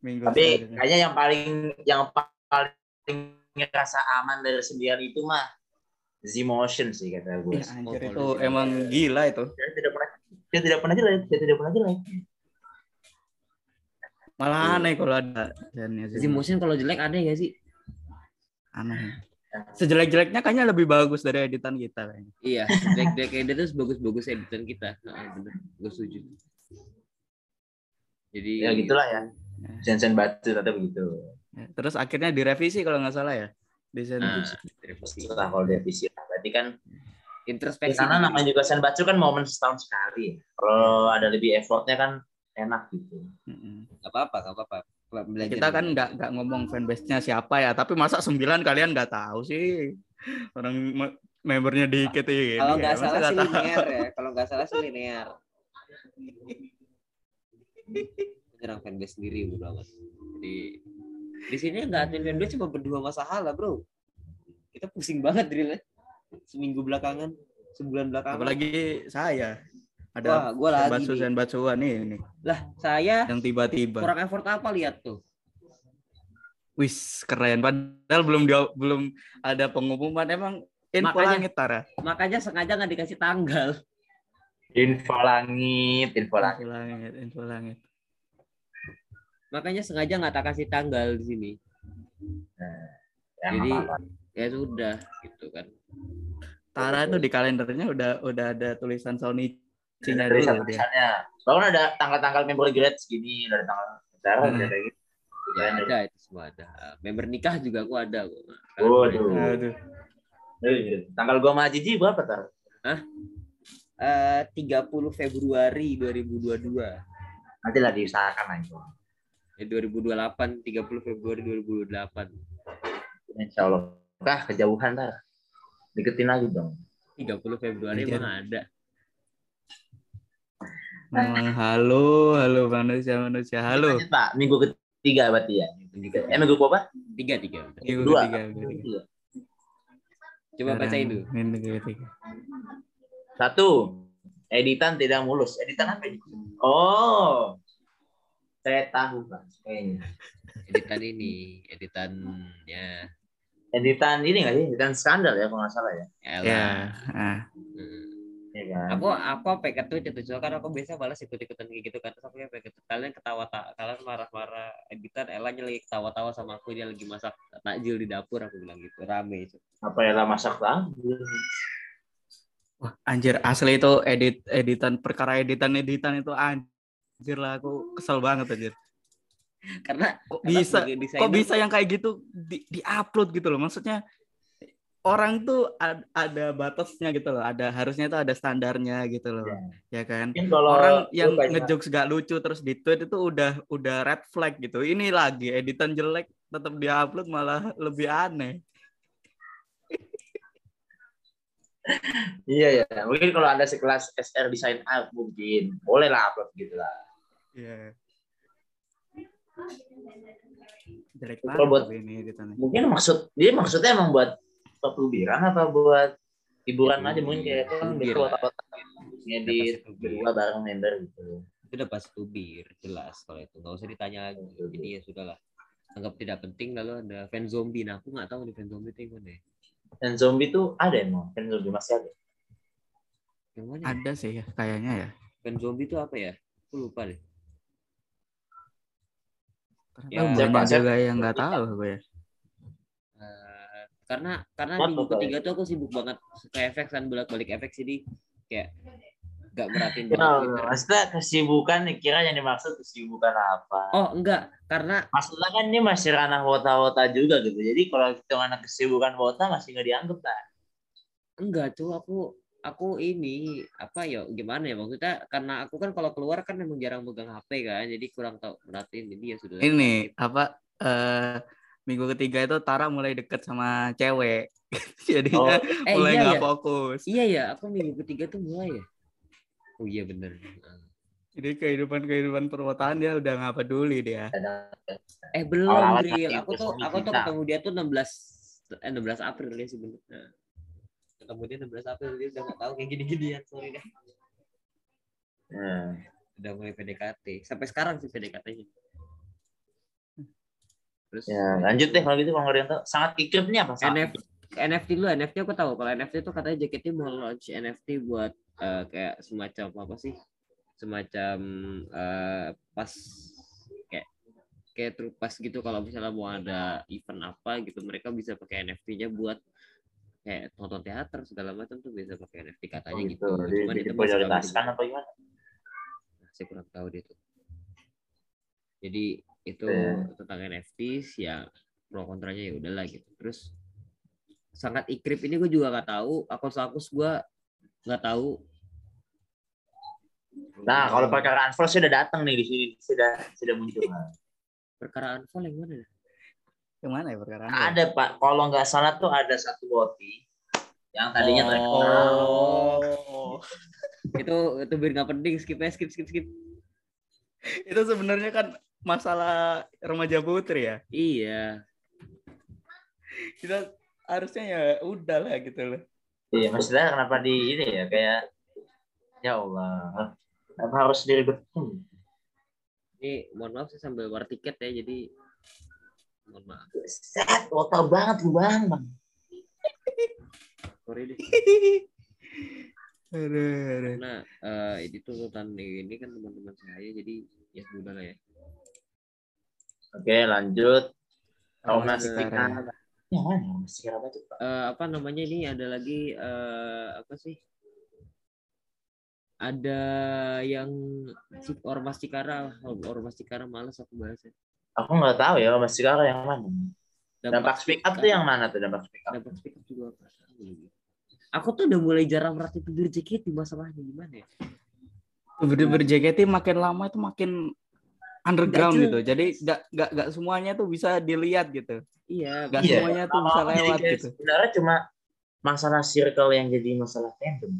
minggu tapi kayaknya yang paling yang paling ngerasa aman dari sembilan itu mah Z Motion sih kata gue. Ya, anjir Oh, itu emang gila itu tidak pernah dia tidak pernah jelek, dia tidak pernah jelek. malah aneh kalau ada dan Jadi motion kalau jelek ada ya sih? aneh sejelek-jeleknya kayaknya lebih bagus dari editan kita kayaknya. Iya, jelek-jelek dia tuh bagus-bagus editan kita. Nah, bener, gue setuju. Jadi Ya gitulah ya. Sensen batu tetap begitu. Ya, terus akhirnya direvisi kalau nggak salah ya desain Nah, revisi. Setelah kalau direvisi lah. Berarti kan introspeksi. karena namanya juga senbatsu kan momen setahun sekali. Kalau ada lebih effortnya kan enak gitu. Nggak apa-apa, nggak apa-apa. Belajar kita kan nggak nggak ngomong fanbase-nya siapa ya tapi masa sembilan kalian nggak tahu sih orang me- membernya dikit ya kalau nggak Masa salah sih nggak linear ya. Kalau nggak salah sih linear. Menyerang fanbase sendiri udah amat. Jadi di sini nggak admin fanbase cuma berdua masalah bro. Kita pusing banget drillnya. Seminggu belakangan, sebulan belakangan. apalagi saya Wah, ada gua lagi nih. ini Lah, saya yang tiba-tiba kurang effort apa lihat tuh? wis keren padahal belum dia belum ada pengumuman emang info Makanya- langit Tara. Makanya sengaja nggak dikasih tanggal. Info langit, info langit. Info langit, info langit. Makanya sengaja nggak tak kasih tanggal di sini. Ya, Jadi nggak apa-apa. ya sudah gitu kan. Tara tuh di kalendernya udah udah ada tulisan Sony Cina Ada dulu dia. tulisan-tulisannya. Bahkan ada tanggal-tanggal member grade segini, ada tanggal acara, Hmm. ada kayak gitu. Ya Keren, ada itu semua ada. Member nikah juga aku ada kok. Waduh. Aduh. Eh, Tanggal gua sama Jiji berapa tar? Eh, 30 Februari 2022. Nanti lah diusahakan aja. Ya 2028, 30 Februari 2028. Insya Allah. Kah kejauhan tar. Deketin lagi dong. 30 Februari Anjir. emang ada. Memang halo, halo manusia manusia. Halo. Lanjut, Pak. Minggu ketiga berarti ya. Minggu ketiga. Eh minggu berapa? Tiga tiga. Minggu Dua. ketiga, minggu ketiga. Iya. Coba bacain dulu. Minggu ketiga. Satu. Editan tidak mulus. Editan apa ini? Oh. Saya tahu Pak. Kayaknya. Editan ini, editannya Editan ini nggak sih? Editan skandal ya kalau nggak salah ya. Ya. Nah, Hmm. Iya kan? Aku aku apa tweet itu soalnya kan aku biasa balas ikut-ikutan kayak gitu kan terus aku ke kalian ketawa tak kalian marah-marah editan Ella lagi ketawa-tawa sama aku dia lagi masak takjil di dapur aku bilang gitu rame itu Apa ya lah masak tahu? wah, anjir asli itu edit editan perkara editan editan itu anjir lah aku kesel banget anjir. Karena Kok bisa? sebagai kok desainer- bisa yang kayak gitu di, upload gitu loh? Maksudnya orang tuh ad- ada batasnya gitu loh. Ada harusnya tuh ada standarnya gitu loh. Ya. Kan? Mungkin kalau orang yang ngejokes gak lucu terus di tweet itu udah udah red flag gitu. Ini lagi editan jelek tetap dia upload malah lebih aneh. Iya ya, mungkin kalau ada sekelas SR Design Art mungkin boleh lah upload gitu lah. Iya. jelek Kalau banget buat- ini editannya. Mungkin maksud dia maksudnya emang buat pelubiran atau buat hiburan Ya, aja? Mungkin kayak itu kan Udah pasti tubir. berdua bareng member gitu. itu udah pasti tubir jelas kalau itu. Nggak usah ditanya lagi. Jadi ya sudahlah. Anggap tidak penting lalu ada fan zombie. Nah aku nggak tahu nih fan zombie itu yang mana ya. Dan zombie tuh ada emang, kan zombie masih ada. yang mana ya? ada sih ya kayaknya ya. Fan zombie itu apa ya? Aku lupa deh Ternyata Ya, banyak siapa- siapa- juga yang nggak tahu gue ya Eh, karena karena What minggu ketiga tuh aku sibuk banget ke efek kan bolak balik efek jadi kayak gak merhatiin Ya, banget Twitter. maksudnya kesibukan kira yang dimaksud kesibukan apa? oh enggak karena Maksudnya kan ini masih ranah wota-wota juga gitu. Jadi kalau kita anak kesibukan wota masih nggak dianggap lah. enggak tuh aku aku ini apa ya gimana ya maksudnya karena aku kan kalau keluar kan emang jarang megang HP kan jadi kurang tahu merhatiin jadi ya sudah ini apa eh minggu ketiga itu Tara mulai deket sama cewek. Oh, jadinya eh mulai iya nggak ya. fokus. Iya ya aku minggu ketiga tuh mulai ya? Oh iya bener. Jadi kehidupan kehidupan perwotaan dia udah nggak peduli dia. Eh belum Bril. aku tuh aku tuh ketemu dia tuh 16 eh 16 April dia sebenarnya ketemu dia 16 April dia udah nggak tahu kayak gini-ginian sorry deh. Hmm. udah mulai PDKT sampai sekarang sih PDKT-nya terus? Ya, lanjut deh kalau gitu kalau nggak tahu. Sangat nih apa? Sangat NF, NFT dulu. NFT aku tahu. Kalau NFT itu katanya JKT mau launch NFT buat eh, kayak semacam apa sih? Semacam eh, pas kayak kayak trupas gitu. Kalau misalnya mau ada event apa gitu mereka bisa pakai NFT-nya buat kayak nonton teater segala macam tuh bisa pakai NFT katanya Oh, gitu. gitu. Jadi Cuman itu masih diprioritaskan baru- apa gimana? saya kurang tahu deh tuh. Jadi itu Eh. tentang NFTs ya pro kontranya ya udahlah gitu. Terus sangat ikrip ini gue juga nggak tahu. Akun-akun gue nggak tahu. Nah, kalau perkara unfollow sudah datang nih di sini sudah sudah muncul. perkara unfollow yang mana? Ya? yang mana ya perkara Ada Pak, kalau nggak salah tuh ada satu boti yang tadinya Oh. terkenal. oh itu itu biar nggak penting skip aja skip skip skip. itu sebenarnya kan masalah remaja putri ya Iya. kita harusnya ya udah lah gitu loh Iya, maksudnya kenapa di ini ya kayak ya Allah, kenapa harus diribetin? Ini mohon maaf saya sambil war tiket ya jadi. Set, wota banget lu bang, bang. sorry deh aduh, aduh. karena eh, ini tuntutan ini kan teman-teman saya jadi ya sudah lah ya Oke, lanjut. Mana? Ormas Tikara apa tuh? Eh, apa namanya ini ada lagi eh, apa sih ada yang ormas Cikara ormas Cikara males aku bahasnya Aku nggak tahu ya Ormas Tikara yang mana. Dampak speak up tuh yang mana tuh dampak speak up? dampak speak up juga aku tuh udah mulai jarang merhatiin pinggir JKT masalahnya gimana ya Bener-bener JKT makin lama itu makin underground gitu. Jadi nggak nggak nggak semuanya tuh bisa dilihat gitu. iya Nggak Iya. semuanya tuh bisa lewat jadi gitu. Sebenarnya cuma masalah circle yang jadi masalah fandom.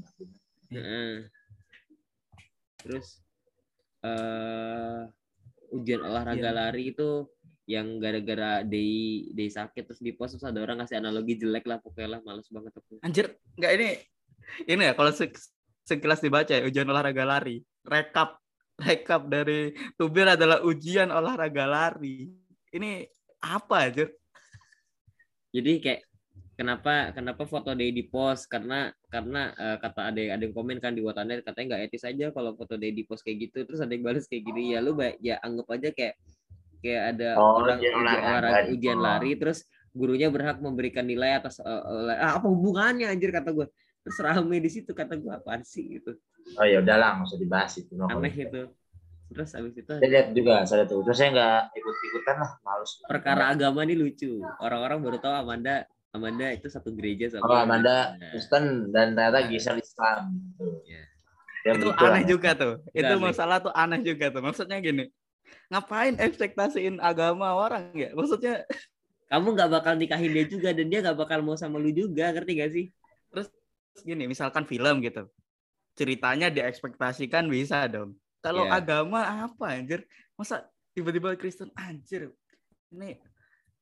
Heeh. terus eh ujian olahraga Iya. lari itu yang gara-gara day day sakit terus di post terus ada orang ngasih analogi jelek lah pokoknya lah males banget aku Anjir, nggak ini ini ya kalau se- sekilas dibaca ya ujian olahraga lari. Rekap rekap dari Tubir adalah ujian olahraga lari. Ini apa anjir? jadi kayak kenapa kenapa foto day di post? Karena karena eh, kata ada yang ada yang komen kan di watannya katanya nggak etis aja kalau foto day di post kayak gitu. Terus ada yang balas kayak gini ya lu ya anggap aja kayak kayak ada Oh, orang ujian ujian olahraga di ujian lari terus gurunya berhak memberikan nilai atas olah- ah, apa hubungannya anjir? kata gue terus rame di situ kata gue apaan sih? gitu. Oh ya udahlah, nggak usah dibahas itu. no aneh itu. Terus abis itu Saya lihat juga, saya tuh. Terus saya nggak ikut-ikutan lah, males. perkara agama ini lucu. Orang-orang baru tahu Amanda Amanda itu satu gereja sama Oh, Amanda Nah, Kristen dan ternyata Nah. Gisel Islam. Gitu. Iya. Ya, itu begitu aneh lah. juga tuh. Itu aneh. masalah tuh aneh juga tuh. Maksudnya gini. Ngapain ekspektasiin agama orang ya? Maksudnya kamu nggak bakal nikahin dia juga dan dia nggak bakal mau sama lu juga ngerti gak sih gini, misalkan film gitu. Ceritanya diekspektasikan bisa dong. Kalau Iya. agama apa anjir? Masa tiba-tiba Kristen anjir. Ini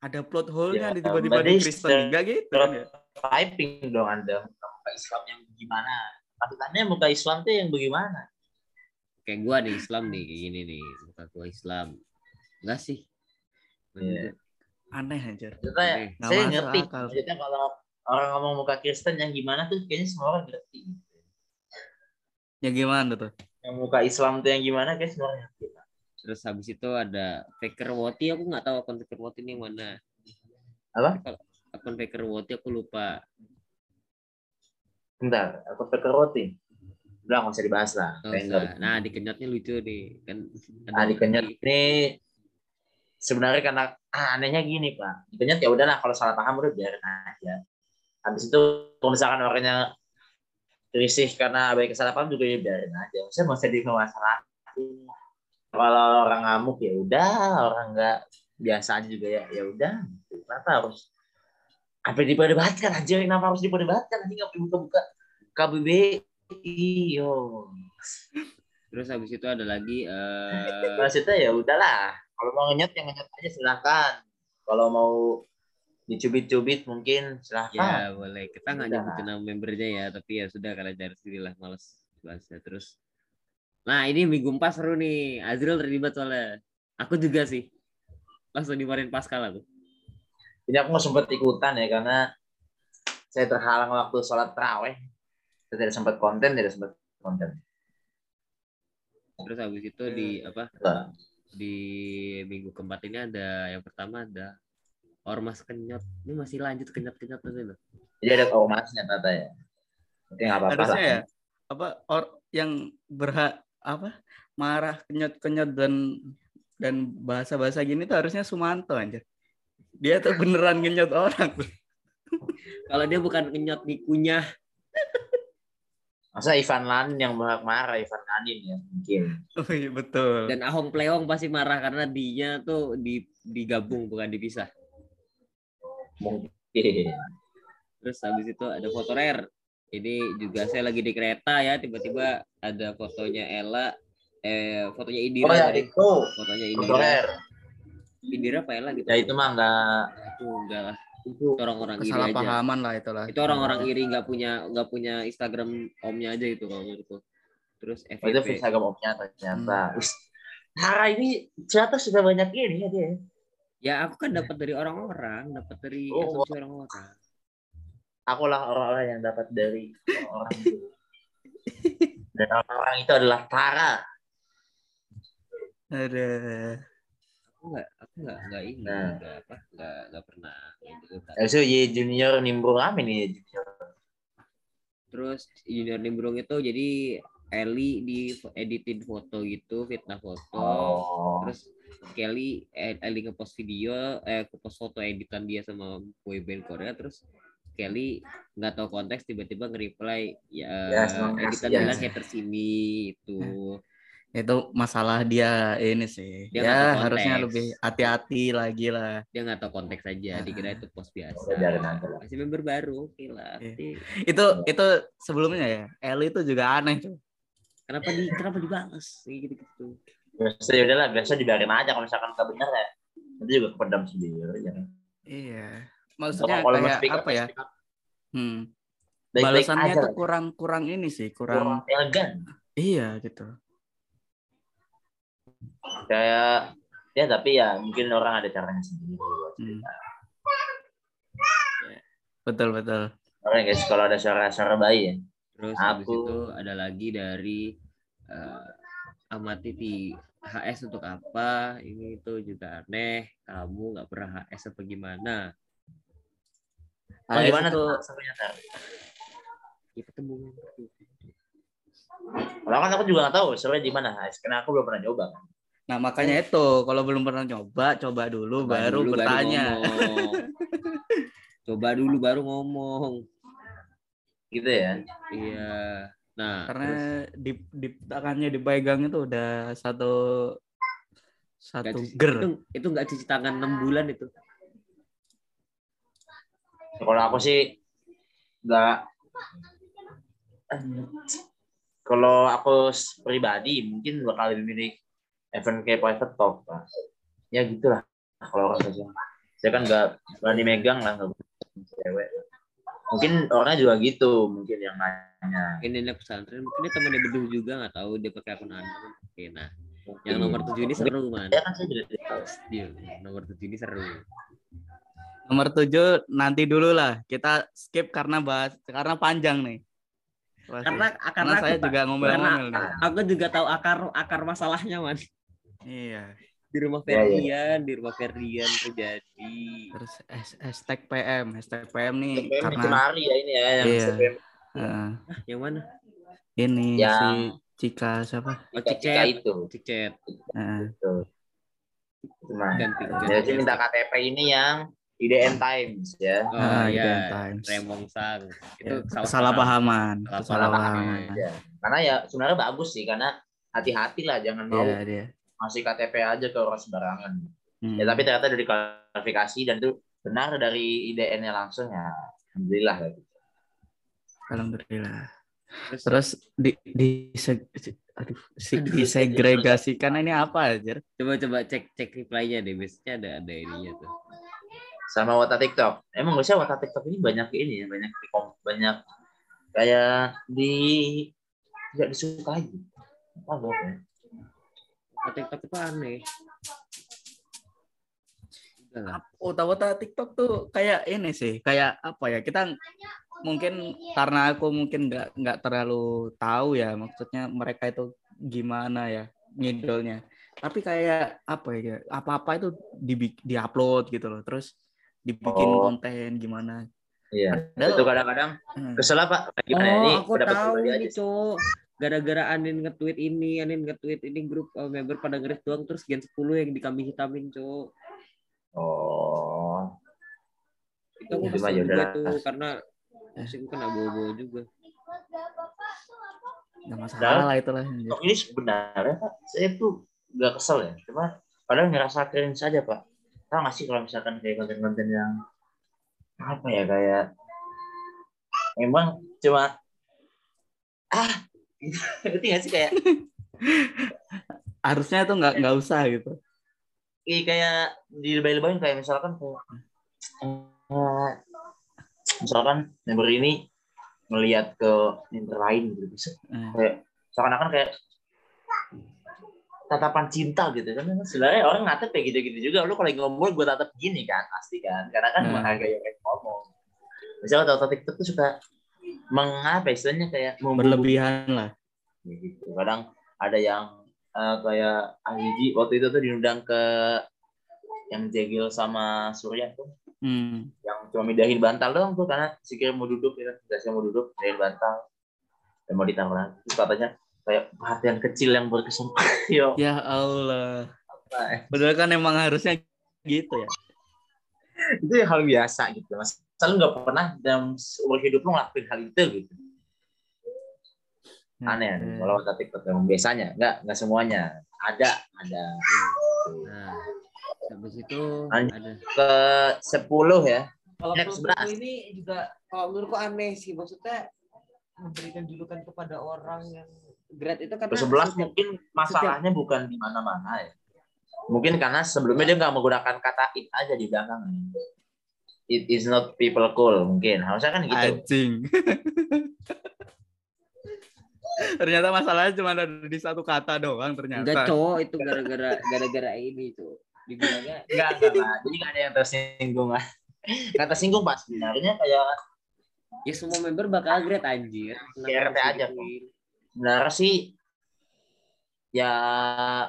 ada plot hole-nya Ya, di tiba-tiba di Kristen enggak gitu kan ya? Typing dong Anda. Muka Islam yang gimana? Maksudnya muka Islam tuh yang bagaimana? kayak gua nih Islam nih kayak gini nih muka gua Islam enggak sih Iya. Aneh anjir. Saya masuk ngerti. akal. Maksudnya kalau orang ngomong muka Kristen yang gimana tuh kayaknya semua orang ngerti. Ya gimana tuh? Yang muka Islam tuh yang gimana kayak semua orang ngerti. Terus habis itu ada Faker Woti aku nggak tahu akun Faker Woti ini yang mana Apa? akun Faker Woti aku lupa Bentar, aku pikir roti. Udah nggak usah dibahas lah. Nggak usah. nggak- nah di kenyotnya lucu nih kan ada Nah, di Kenyot Woti. ini sebenarnya karena ah, anehnya gini pak, di Kenyot ya udahlah kalau salah paham udah biarin aja. Habis itu kalau misalkan orangnya risih karena baik salah paham juga ya biarin aja. Maksudnya mau sedih masalah. Kalau orang ngamuk ya udah, orang nggak biasa aja juga ya ya udah. Kenapa harus? Apa diperdebatkan aja? Kenapa harus diperdebatkan? Nanti nggak buka-buka? KBBI yo. terus habis itu ada lagi eh maksudnya ya udahlah. Kalau mau ngenyot yang ngenyot aja silahkan. Kalau mau dicubit-cubit mungkin silahkan. Ya boleh. Kita nggak nyebutin nama membernya ya tapi ya sudah kalian cari sendiri lah males bahasnya. Terus nah ini minggu empat seru nih. Azril terlibat soalnya. Aku juga sih. Langsung dimarahin Pascal aku. Ini aku nggak sempat ikutan ya karena saya terhalang waktu sholat terawih. Saya tidak sempat konten tidak sempat konten. Terus habis itu di apa? Nah, di minggu keempat ini ada yang pertama ada ormas kenyot. Ini masih lanjut kenyot kenyot tadi loh jadi ada ormasnya tata ya. Oke nggak apa-apa lah. ya apa or yang berhak apa marah kenyot-kenyot dan dan bahasa-bahasa gini tuh harusnya Sumanto anjir. Dia tuh beneran ngenyot orang. kalau dia bukan kenyot dikunyah masa Ivan Lanin yang marah Ivan Lanin ya mungkin Oh, iya, betul. dan Ahong Pleong pasti marah karena dia tuh di digabung bukan dipisah mungkin terus habis itu ada foto rare ini juga saya lagi di kereta ya tiba-tiba ada fotonya Ella eh fotonya Indira oh ya tadi. itu fotonya Indira. Indira apa Ella gitu ya itu mah nggak itu enggak lah itu itu orang-orang iri aja Kesalahpahaman lah itulah. itu orang-orang iri nggak punya nggak punya Instagram omnya aja itu kalau menurutku terus Oh, itu FVP Instagram opnya ternyata. Wis, Hara ini ternyata sudah banyak ini ya dia. ya aku kan dapat dari orang-orang dapat dari Oh. asumsi orang-orang akulah orang-orang yang dapat dari orang itu. Dan orang-orang itu adalah Tara. Ada. Aku nggak, aku nggak, nggak ini, Nah. nggak apa, nggak, nggak pernah. gitu. Itu Y Junior nimbrung apa nih Y Junior? Terus junior nimbrung itu jadi Eli di editin foto gitu, fitnah foto. Oh. Terus Kelly Eli ngepost video eh ngepost foto editan dia sama boyband Korea terus Kelly nggak tahu konteks tiba-tiba nge-reply ya Ya, senang editan kasih, ya. bilang haters ini itu Itu masalah dia ini sih. Dia ya harusnya lebih hati-hati lagi lah. dia nggak tahu konteks aja Ah. dikira itu post biasa masih member baru oke lah Iya. Itu itu sebelumnya ya. Eli itu juga aneh tuh. kenapa di kenapa dibalas kayak gitu gitu Biasa ya udahlah, biasa dibiarin aja kalau misalkan nggak benar ya. Nanti juga kependam sendiri. Ya. Iya. Maksudnya Kalau mau kayak speak up, apa ya? speak up. Hmm. Balasannya aja tuh lah. kurang kurang ini sih, kurang kurang elegan. iya gitu. Kayak ya tapi ya mungkin orang ada caranya sendiri. buat Hmm. cerita. Betul betul. Oke guys, kalau ada suara-suara bayi ya. terus habis Aku- itu ada lagi dari eh, amati di HS untuk apa ini itu juga aneh kamu nggak pernah HS apa gimana Oh, AS gimana itu tuh? serunya, Tar? ya ketemu Kalau kan aku juga nggak tahu serunya di mana, Hais. Karena aku belum pernah coba. kan. Nah, makanya itu kalau belum pernah coba, coba dulu Coba baru dulu, bertanya. ngomong. coba dulu baru ngomong Gitu ya. iya nah Karena terus di di tangannya dipegang itu udah satu satu ger. itu itu nggak cuci tangan enam bulan itu Kalau aku sih nggak. Kalau aku pribadi mungkin bakal lebih milih event kayak private talk, Pak. Ya gitulah. Kalau orang saya. Saya kan nggak berani megang lah nggak cewek. Mungkin orangnya juga gitu, mungkin yang nanya. ini anak pesantren mungkin dia temannya beduh juga nggak tahu dia pakai akun anon oke nah yang nomor tujuh ini seru man Ya kan saya juga nomor tujuh ini seru Nomor tujuh nanti dulu lah. Kita skip karena bahas karena panjang nih. Pasti. karena Karena karena saya aku, juga ngomel-ngomel nih. aku juga tahu akar akar masalahnya man Iya. di rumah Iya, iya. Ferdian di rumah Ferdian terjadi Terus has- hashtag PM, hashtag PM nih SPM karena Cemari ya ini ya yang Iya. Eh, yang mana ini Yang- si Cika siapa? oh Cika cicet itu. cicet Eh, Tuh. Cuma. ganti ganti Jadi minta KTP ini yang IDN Times ya. oh Ah, ya Identity Times. Remong Sang itu ya, salah, kesalahpahaman, Salah kesalahpahaman. Ya. Karena ya sebenarnya bagus sih karena hati-hati lah jangan mau Iya dia. masih KTP aja ke orang sembarangan. Hmm. Ya tapi ternyata dari klarifikasi dan itu benar dari IDN-nya langsung ya. Alhamdulillah. lah. Alhamdulillah. Terus, Terus di di se- se- aduh, si, disegregasikan ini apa aja? coba coba cek cek reply-nya deh biasanya ada ada ininya tuh Sama Wata TikTok. Emang gak sih Wata TikTok ini banyak ini ya, banyak di banyak kayak di tidak disukai. Apa ya? Oh, TikTok itu aneh. Oh, tahu tahu TikTok tuh kayak ini sih, kayak apa ya? Kita mungkin karena aku mungkin nggak nggak terlalu tahu ya, maksudnya mereka itu gimana ya ngidolnya. Tapi kayak apa ya? Apa-apa itu di diupload gitu loh, terus dibikin Oh. konten gimana. Iya. Padahal- Itu kadang-kadang Hmm. kesel apa? Gimana? Oh, ini aku tahu aja. Cok. Gara-gara Anin nge-tweet ini, Anin nge-tweet ini grup uh, member pada ngeris doang terus gen 10 yang dikambing hitamin, Cok. Oh. Itu aku Cuma kesel ya juga tuh karena masih kena bawa-bawa juga. Nggak masalah lah itulah. TikTok ini sebenarnya Pak, saya tuh nggak kesel ya. Cuma padahal ngerasa keren saja Pak. Tahu nggak sih kalau misalkan kayak konten-konten yang apa ya kayak emang cuma ah ngerti nggak sih kayak Harusnya itu nggak nggak usah gitu. Iya kayak di lebay-lebayin kayak misalkan kayak eh, misalkan member ini melihat ke member lain gitu bisa Eh, kayak seakan-akan kayak tatapan cinta gitu kan. Sebenarnya orang natap kayak gitu-gitu juga. Lu kalau lagi ngomong gue tatap gini kan pasti kan. Karena kan Hmm. menghargai orang yang ngomong. Misalnya kalau TikTok tuh suka mengapa istilahnya kayak Berlebihan lah. Ya gitu. Kadang ada yang eh, kayak Ahiji waktu itu tuh diundang ke yang Jegil sama Surya tuh. Hmm. yang cuma mindahin bantal doang tuh karena si Kira mau duduk ya kan? Mau duduk mindahin bantal. Dan mau ditaruh lagi. Terus katanya kayak perhatian kecil yang berkesan yo. Ya Allah. apa, eh, Padahal kan emang harusnya gitu ya. itu ya hal biasa gitu. Mas selalu nggak pernah dalam seumur hidup lo ngelakuin hal itu gitu. Aneh Hmm. kalau kata TikTok emang biasanya. Nggak nggak semuanya. Ada ada. Nah, habis itu Lanjut. ada. ke 10 ya. Kalau Next, menurutku ini juga kalau menurutku aneh sih. Maksudnya memberikan julukan kepada orang yang grade itu karena ke 11 setiap- mungkin masalahnya bukan di mana-mana ya. Mungkin karena sebelumnya dia nggak menggunakan kata it aja di belakang. It is not people cool mungkin. Harusnya kan gitu. Anjing. ternyata masalahnya cuma ada di satu kata doang ternyata. enggak cowok itu gara-gara gara-gara ini tuh dibilangnya enggak enggak lah jadi nggak ada yang tersinggung. Lah kata singgung pak sebenarnya kayak ya semua member bakal grade anjir. Kenapa RT harus aja, digituin? Sebenarnya sih ya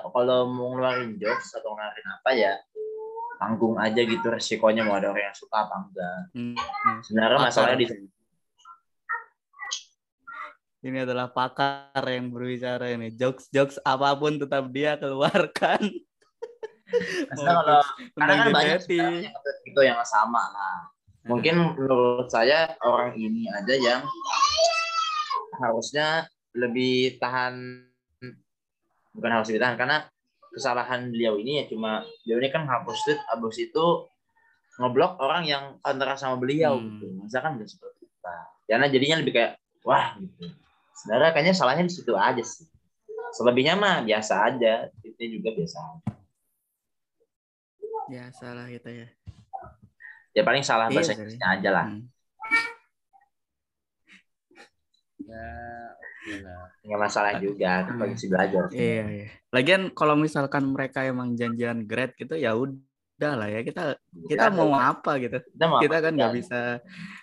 kalau mau ngeluarin jokes atau ngeluarin apa ya tanggung aja gitu resikonya mau ada orang yang suka apa enggak Hmm, hmm. sebenarnya masalahnya di Ini adalah pakar yang berbicara ini. Jokes-jokes apa pun tetap dia keluarkan. Maksudnya kalau karena kan banyak itu yang sama lah mungkin menurut saya orang ini aja yang harusnya lebih tahan bukan harus lebih tahan karena kesalahan beliau ini ya cuma beliau ini kan hapus tweet abis itu ngeblok orang yang kontra sama beliau Hmm. gitu masa kan udah seperti itu karena jadinya lebih kayak wah gitu sebenarnya kayaknya salahnya di situ aja sih selebihnya mah biasa aja itu juga biasa aja. Ya salah kita ya. ya paling salah Iya, bahasa. Inggrisnya aja lah Hmm. ya nggak masalah juga Hmm. masih belajar Iya, iya. Lagian kalau misalkan mereka emang janjian grade gitu ya udah lah ya kita kita mau apa gitu. kita mau Kita apa kan nggak aja. bisa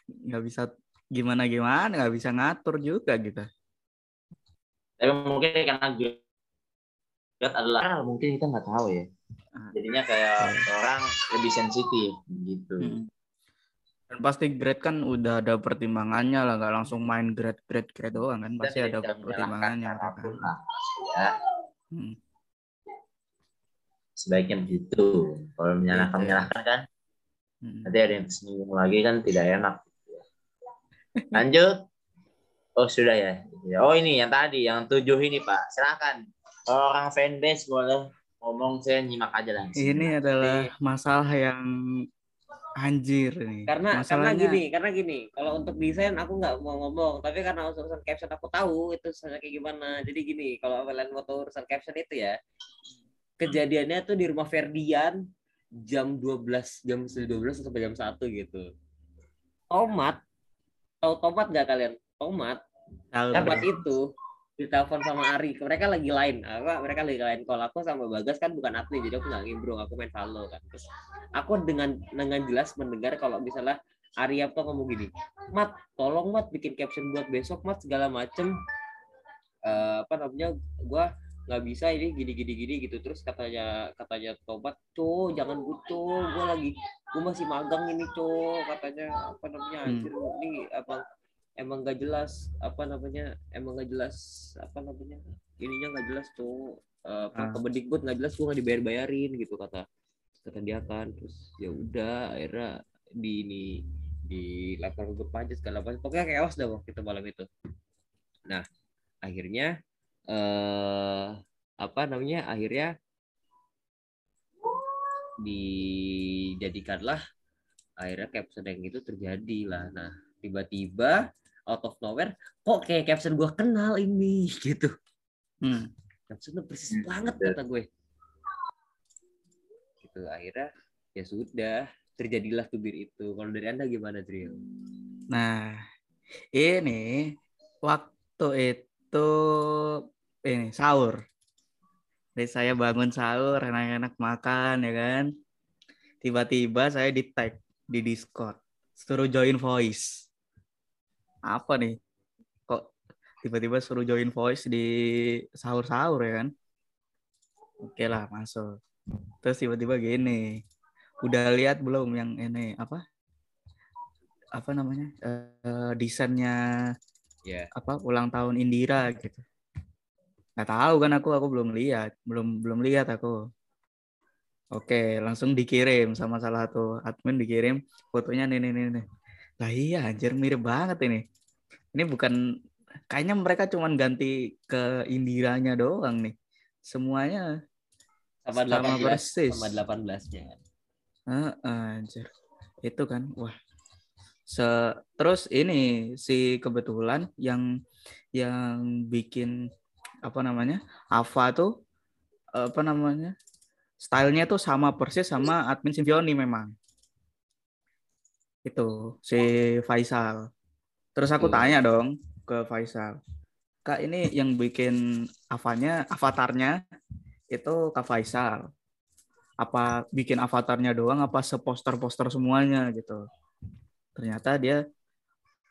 nggak bisa gimana gimana nggak bisa ngatur juga gitu. tapi mungkin karena grade adalah ah, mungkin kita nggak tahu ya Ah. jadinya kayak orang lebih sensitif gitu Hmm. Dan pasti grade kan udah ada pertimbangannya lah, nggak langsung main grade grade grade doang kan, pasti Kita ada pertimbangannya. apa pun kan. lah ya Hmm. sebaiknya begitu kalau menyalahkan Gitu ya. menyalahkan kan Hmm. nanti ada yang tersinggung lagi kan tidak enak lanjut oh sudah ya Ya, oh ini yang tadi yang tujuh ini pak silakan orang fanbase boleh ngomong saya nyimak aja langsung Ini adalah masalah yang anjir nih. karena karena Masalahnya gini karena gini kalau untuk desain aku nggak mau ngomong tapi karena urusan caption aku tahu itu sebenarnya kayak gimana. Jadi gini kalau kalian mau tahu urusan caption itu ya kejadiannya tuh di rumah Ferdian jam 12 jam 12 sampai jam 1 gitu. Tomat tahu tomat nggak kalian? Tomat. Tahu. Tomat itu ditelepon sama Ari. Mereka lagi lain apa mereka lagi lain. Kalau aku sama Bagas kan bukan admin jadi aku nggak ngimbrung aku main Valo kan. Terus aku dengan dengan jelas mendengar kalau misalnya Arya tuh ngomong gini Mat tolong Mat bikin caption buat besok Mat segala macem. Eh, apa namanya gua nggak bisa ini gini gini gini gitu. Terus katanya katanya tobat co jangan gitu gua lagi gua masih magang ini co katanya apa namanya Hmm. anjir ini apa emang gak jelas apa namanya emang gak jelas apa namanya ininya nggak jelas tuh apa Ah. Kemendikbud nggak jelas gua nggak dibayar bayarin gitu kata kata dia kan. Terus ya udah akhirnya di ini di lapor grup aja segala macam pokoknya chaos dah waktu itu malam itu. Nah akhirnya eh apa namanya akhirnya dijadikanlah akhirnya caption yang itu terjadi lah. Nah tiba-tiba out of nowhere kok kayak caption gua kenal ini gitu Hmm. captionnya persis Hmm, banget betul. kata gue gitu akhirnya ya sudah terjadilah tubir itu kalau dari anda gimana Drill? Nah, ini waktu itu ini sahur. Jadi saya bangun sahur, enak-enak makan ya kan. Tiba-tiba saya di tag di Discord suruh join voice. Apa nih? Kok tiba-tiba suruh join voice di sahur-sahur ya kan? Oke lah, masuk. Terus tiba-tiba gini. Udah lihat belum yang ini apa? Apa namanya? Eh, desainnya Ya. apa ulang tahun Indira gitu. Nggak tahu kan aku aku belum lihat, belum belum lihat aku. Oke, langsung dikirim sama salah satu admin dikirim fotonya nih nih nih. nih. Lah iya anjir mirip banget ini. Ini bukan kayaknya mereka cuman ganti ke Indiranya doang nih. Semuanya Sama sama 18 persis. sama 18-nya kan. Heeh, anjir. Itu kan, wah. Se terus ini si kebetulan yang yang bikin apa namanya? Ava tuh apa namanya? Stylenya tuh sama persis sama admin Simfioni memang. Itu si Faisal. Terus aku Betul. tanya dong ke Faisal. Kak ini yang bikin avanya, avatarnya itu Kak Faisal apa bikin avatarnya doang apa seposter-poster semuanya gitu. Ternyata dia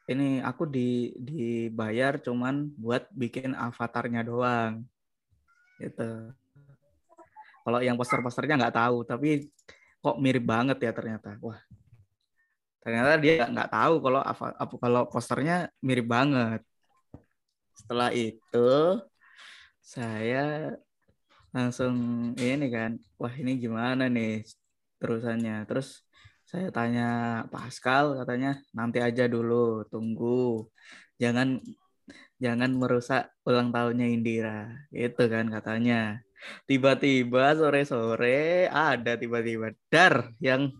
ini aku di dibayar cuman buat bikin avatarnya doang. Gitu. Kalau yang poster-posternya nggak tahu, tapi kok mirip banget ya ternyata. Wah. Ternyata dia nggak tahu kalau apa kalau posternya mirip banget. Setelah itu saya langsung ini kan wah ini gimana nih terusannya? Terus saya tanya Pascal katanya nanti aja dulu tunggu. Jangan jangan merusak ulang tahunnya Indira. Itu kan katanya. Tiba-tiba sore-sore ada tiba-tiba dar yang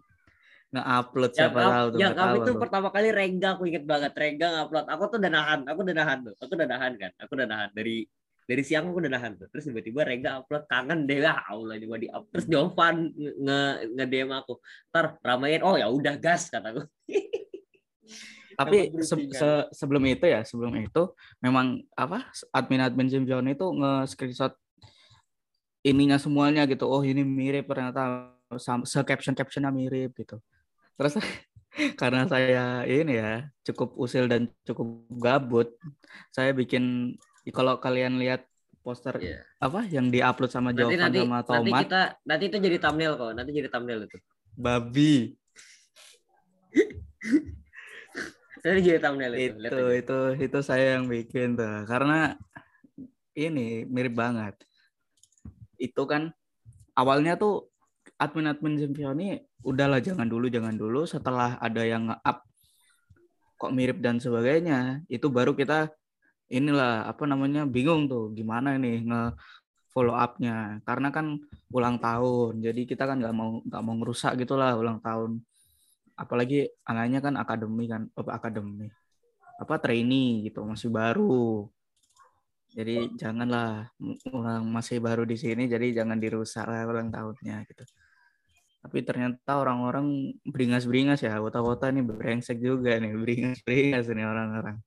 nge-upload siapa up- tahu tuh yang up itu aku. pertama kali Rengga aku inget banget. Rengga ngupload. Aku tuh udah nahan aku udah nahan tuh. Aku udah nahan kan aku udah nahan. Dari dari siang aku udah nahan tuh. Terus tiba-tiba Rengga upload kangen deh. Lah Allah juga di up. Terus Jovan nge nge DM aku. Ntar ramein. Oh ya udah gas kataku tapi se- se- sebelum itu ya sebelum itu memang apa admin-admin Simpion itu nge-screenshot ininya semuanya gitu. Oh ini mirip ternyata. Sam- se-caption captionnya mirip gitu terus karena saya ini ya cukup usil dan cukup gabut saya bikin kalau kalian lihat poster Iya. apa yang diupload sama nanti Jovan nanti sama nanti Tomat. kita nanti itu jadi thumbnail kok nanti jadi thumbnail itu. Babi. Nanti jadi thumbnail itu, itu itu itu saya yang bikin tuh. Karena ini mirip banget. Itu kan awalnya tuh admin-admin Simpioni udahlah jangan dulu jangan dulu. Setelah ada yang nge-up kok mirip dan sebagainya itu baru kita inilah apa namanya bingung tuh gimana nih nge follow up-nya. Karena kan ulang tahun jadi kita kan nggak mau nggak mau ngerusak gitulah ulang tahun. Apalagi anaknya kan akademi kan apa akademi. Apa trainee gitu masih baru. Jadi janganlah masih baru di sini jadi jangan dirusak lah ulang tahunnya gitu tapi ternyata orang-orang beringas-beringas ya kota-kota ini brengsek juga nih beringas-beringas nih orang-orang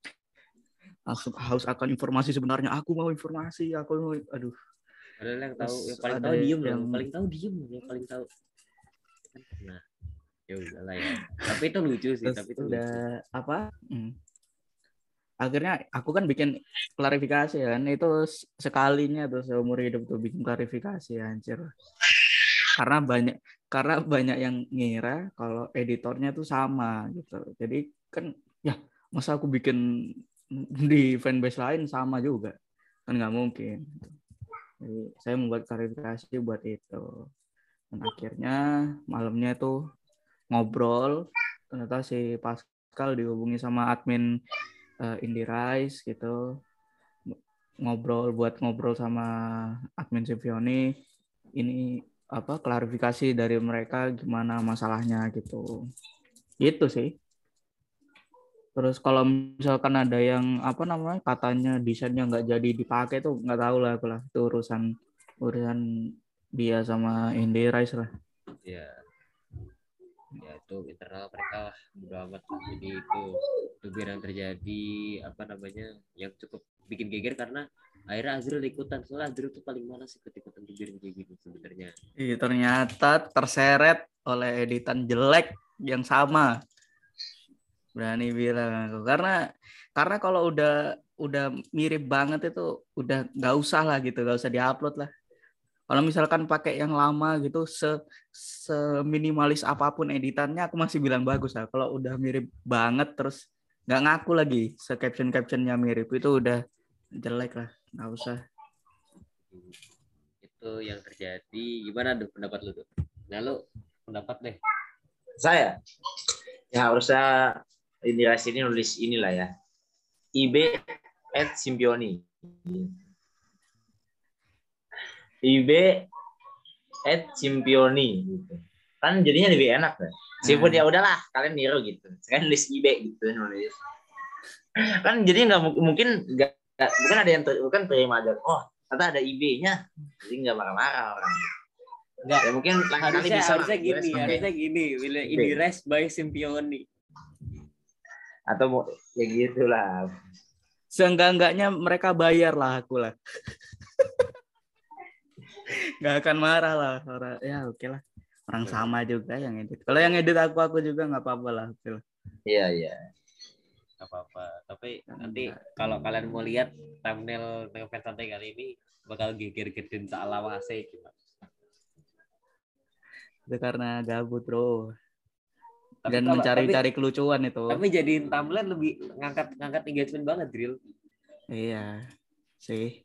haus haus akan informasi sebenarnya aku mau informasi aku mau aduh Padahal yang tahu yang paling tahu diem yang- yang paling tahu diem yang paling tahu. Nah, ya udahlah ya. Tapi itu lucu sih, terus tapi itu udah lucu. apa hmm. akhirnya aku kan bikin klarifikasi kan itu sekalinya tuh seumur hidup tuh bikin klarifikasi anjir karena banyak karena banyak yang ngira kalau editornya tuh sama gitu. Jadi kan ya masa aku bikin di fanbase lain sama juga? Kan nggak mungkin. Jadi saya membuat klarifikasi buat itu. Dan akhirnya malamnya tuh ngobrol ternyata si Pascal dihubungi sama admin eh, Indie Rise gitu. Ngobrol buat ngobrol sama admin Sivioni ini apa klarifikasi dari mereka gimana masalahnya gitu gitu sih terus kalau misalkan ada yang apa namanya katanya desainnya nggak jadi dipakai tuh nggak tahu lah aku itu urusan urusan dia sama Indie Rise lah Ya. Ya itu internal mereka lah, bodo amat. Jadi itu itu yang terjadi apa namanya yang cukup bikin geger karena akhirnya Azril ikutan. Soalnya Azril tuh paling malas ikut ikutan geger kayak gini sebenarnya. Ih, ternyata terseret oleh editan jelek yang sama. berani bilang aku. Karena karena kalau udah udah mirip banget itu udah nggak usah lah gitu nggak usah diupload lah. Kalau misalkan pakai yang lama gitu se seminimalis apa pun editannya aku masih bilang bagus lah. Kalau udah mirip banget terus nggak ngaku lagi se caption captionnya mirip itu udah jelek lah nggak usah itu yang terjadi gimana tuh pendapat lu tuh nah lu pendapat deh Saya ya harusnya ini ini nulis inilah ya. IB at Simpioni. IB at Simpioni gitu. Kan jadinya lebih enak kan. Meskipun Hmm. ya udahlah kalian niru gitu. Saya nulis IB gitu nulis. Kan jadi nggak mu- mungkin nggak nggak- bukan ada yang ter, bukan terima aja. Oh ternyata ada IB-nya. Jadi nggak marah-marah orang. Enggak. Ya mungkin lain kali harusnya bisa harusnya gini harusnya gini bila ini rest by Simpioni atau mau ya gitulah. seenggak-enggaknya mereka bayar lah aku lah nggak akan marah lah orang ya oke lah orang sama juga yang edit kalau yang edit aku aku juga nggak apa-apa lah oke lah Iya iya. Gak apa-apa. Tapi nanti kalau kalian mau lihat thumbnail Ngefans Santai kali ini bakal geger-gedein tak lawase cuma. Itu karena gabut bro. Tapi dan mencari-cari kelucuan itu. tapi jadiin thumbnail lebih ngangkat ngangkat engagement banget drill. Iya sih.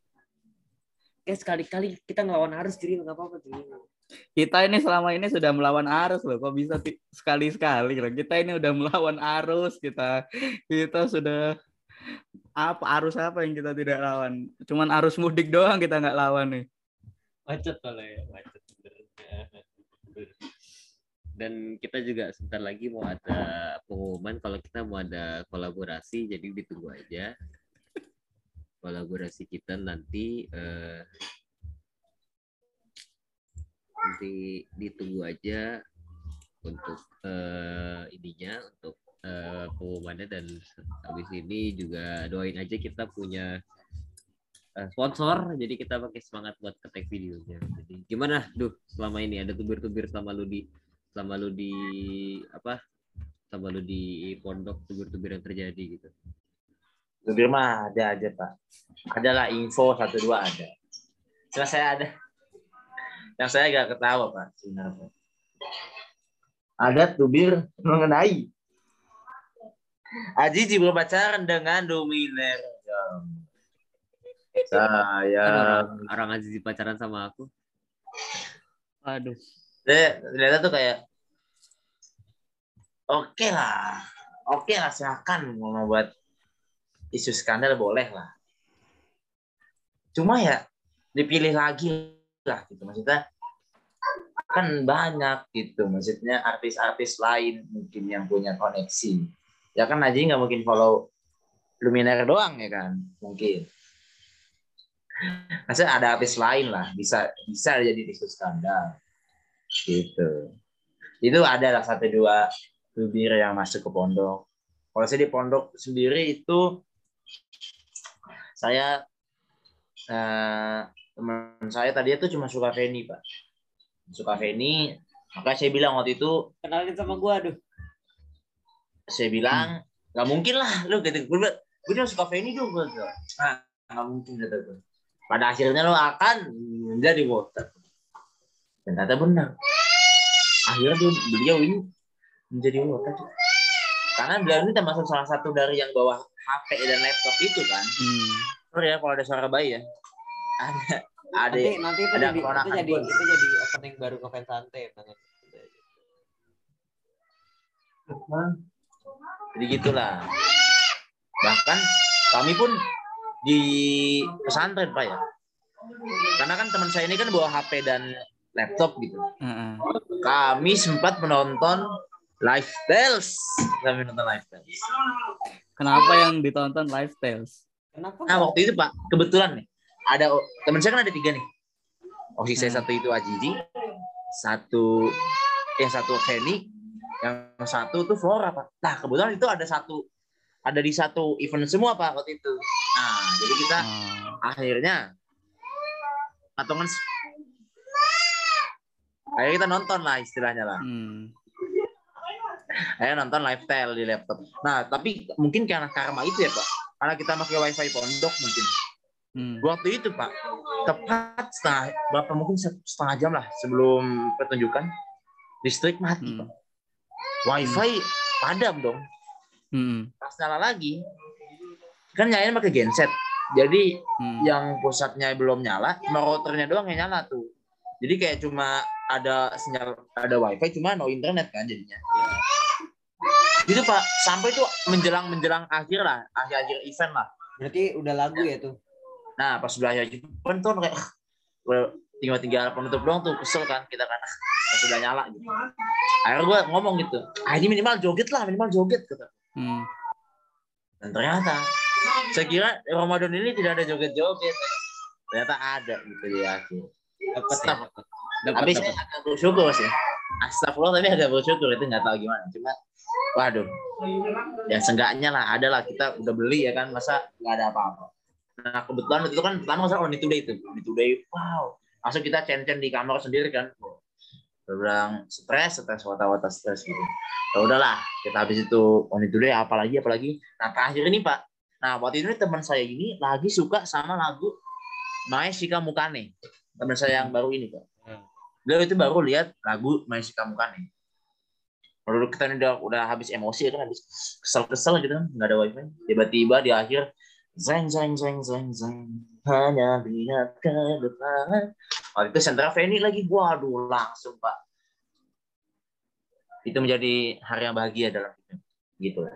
Kayak sekali-kali kita ngelawan arus drill. Nggak apa-apa drill kita ini selama ini sudah melawan arus loh kok bisa sekali-sekali kita ini udah melawan arus kita kita sudah apa arus apa yang kita tidak lawan? Cuman arus mudik doang kita nggak lawan nih. Macet kalau ya macet dan kita juga sebentar lagi mau ada pengumuman kalau kita mau ada kolaborasi jadi ditunggu aja. Kolaborasi kita nanti eh, nanti ditunggu aja untuk eh, ininya untuk eh, pengumumannya dan habis ini juga doain aja kita punya eh, sponsor jadi kita pakai semangat buat ketek videonya jadi gimana duh selama ini ada tubir-tubir selama lu di selama lu di apa selama lu di pondok tubir-tubir yang terjadi gitu Supir mah ada aja pak. Ada lah info satu dua ada. Cuma saya ada. Yang saya agak ketawa pak sebenarnya. Ada tubir mengenai. Aji berpacaran dengan Dominer. Kan Saya orang orang Aziz pacaran sama aku. Aduh. Saya ternyata tuh kayak oke lah oke lah silakan mau buat isu skandal boleh lah. Cuma ya dipilih lagi lah gitu. Maksudnya kan banyak gitu. Maksudnya artis-artis lain mungkin yang punya koneksi. Ya kan Najib nggak mungkin follow Luminaire doang ya kan? Mungkin. Maksudnya ada artis lain lah. Bisa bisa jadi isu skandal gitu. Itu adalah satu dua tubir yang masuk ke pondok. Kalau saya di pondok sendiri itu saya eh, teman saya tadi itu cuma suka Feni pak. Suka Feni. Maka saya bilang waktu itu kenalin sama gua aduh. saya bilang nggak mungkin lah lu gitu gue bilang, gue cuma suka Feni dong gue ah nggak mungkin kata gue pada akhirnya lo akan menjadi voter. Dan ternyata benar. Akhirnya dia, beliau ini menjadi voter. Karena beliau ini termasuk salah satu dari yang bawa HP dan laptop itu kan. Hmm. sorry ya kalau ada suara bayi ya. Ada ada nanti nanti itu ada jadi itu jadi itu jadi opening baru ke fans santai banget jadi gitulah. Bahkan kami pun di pesantren pak ya. Karena kan teman saya ini kan bawa HP dan laptop gitu. Heeh. kami sempat menonton live tales. Kami nonton live tales. Kenapa yang ditonton lifestyles kenapa? Nah waktu itu pak kebetulan nih ada teman saya kan ada tiga nih oh si saya Hmm. satu itu Ajiji satu yang satu Feni yang satu tuh Flora pak nah kebetulan itu ada satu ada di satu event semua pak waktu itu nah jadi kita Oh. akhirnya patungan akhirnya kita nonton lah istilahnya lah Hmm. Ayo nonton lifestyle di laptop. Nah, tapi mungkin karena karma itu ya, Pak. Karena kita pakai wifi pondok mungkin. Hmm. Waktu itu, Pak, tepat setengah, berapa mungkin setengah jam lah sebelum pertunjukan, listrik mati, Hmm. Pak. Wifi padam dong. Hmm. Pas nyala lagi, kan nyalain pakai genset. Jadi Hmm. yang pusatnya belum nyala, cuma routernya doang yang nyala tuh. Jadi kayak cuma ada sinyal, ada wifi, cuma no internet kan jadinya. Gitu Pak, sampai tuh menjelang menjelang akhir lah, akhir akhir event lah. Berarti udah lagu ya tuh. Nah pas sudah akhir event tuh kayak udah tinggal tinggal penutup doang tuh kesel kan kita kan pas sudah nyala gitu. Akhirnya gue ngomong gitu, ah ini minimal joget lah, minimal joget kata. Hmm. Dan ternyata saya kira Ramadan ini tidak ada joget-joget. Ternyata ada gitu di akhir. Dapat ya. Dapat. Tapi saya agak bersyukur sih. Astagfirullah tapi agak bersyukur itu nggak tahu gimana. Cuma waduh. Ya seenggaknya lah ada lah kita udah beli ya kan masa nggak ada apa-apa. Nah kebetulan itu kan pertama masa on today itu. On today wow. Langsung kita cen-cen di kamar sendiri kan. Bilang stres, stres, wata-wata stres gitu. Ya udahlah, kita habis itu on today apalagi apalagi. Nah terakhir ini Pak. Nah waktu itu teman saya ini lagi suka sama lagu Mae Shika Mukane. Teman saya yang baru ini Pak. Hmm. Dia itu baru lihat lagu Mae Shika Mukane. Kalau kita ini udah, udah habis emosi ya kan habis kesel-kesel gitu kan nggak ada wifi. Tiba-tiba di akhir zeng zeng zeng zeng zeng hanya lihat ke depan. Waktu itu sentra Feni lagi, waduh langsung pak. Itu menjadi hari yang bahagia dalam hidup, gitu lah.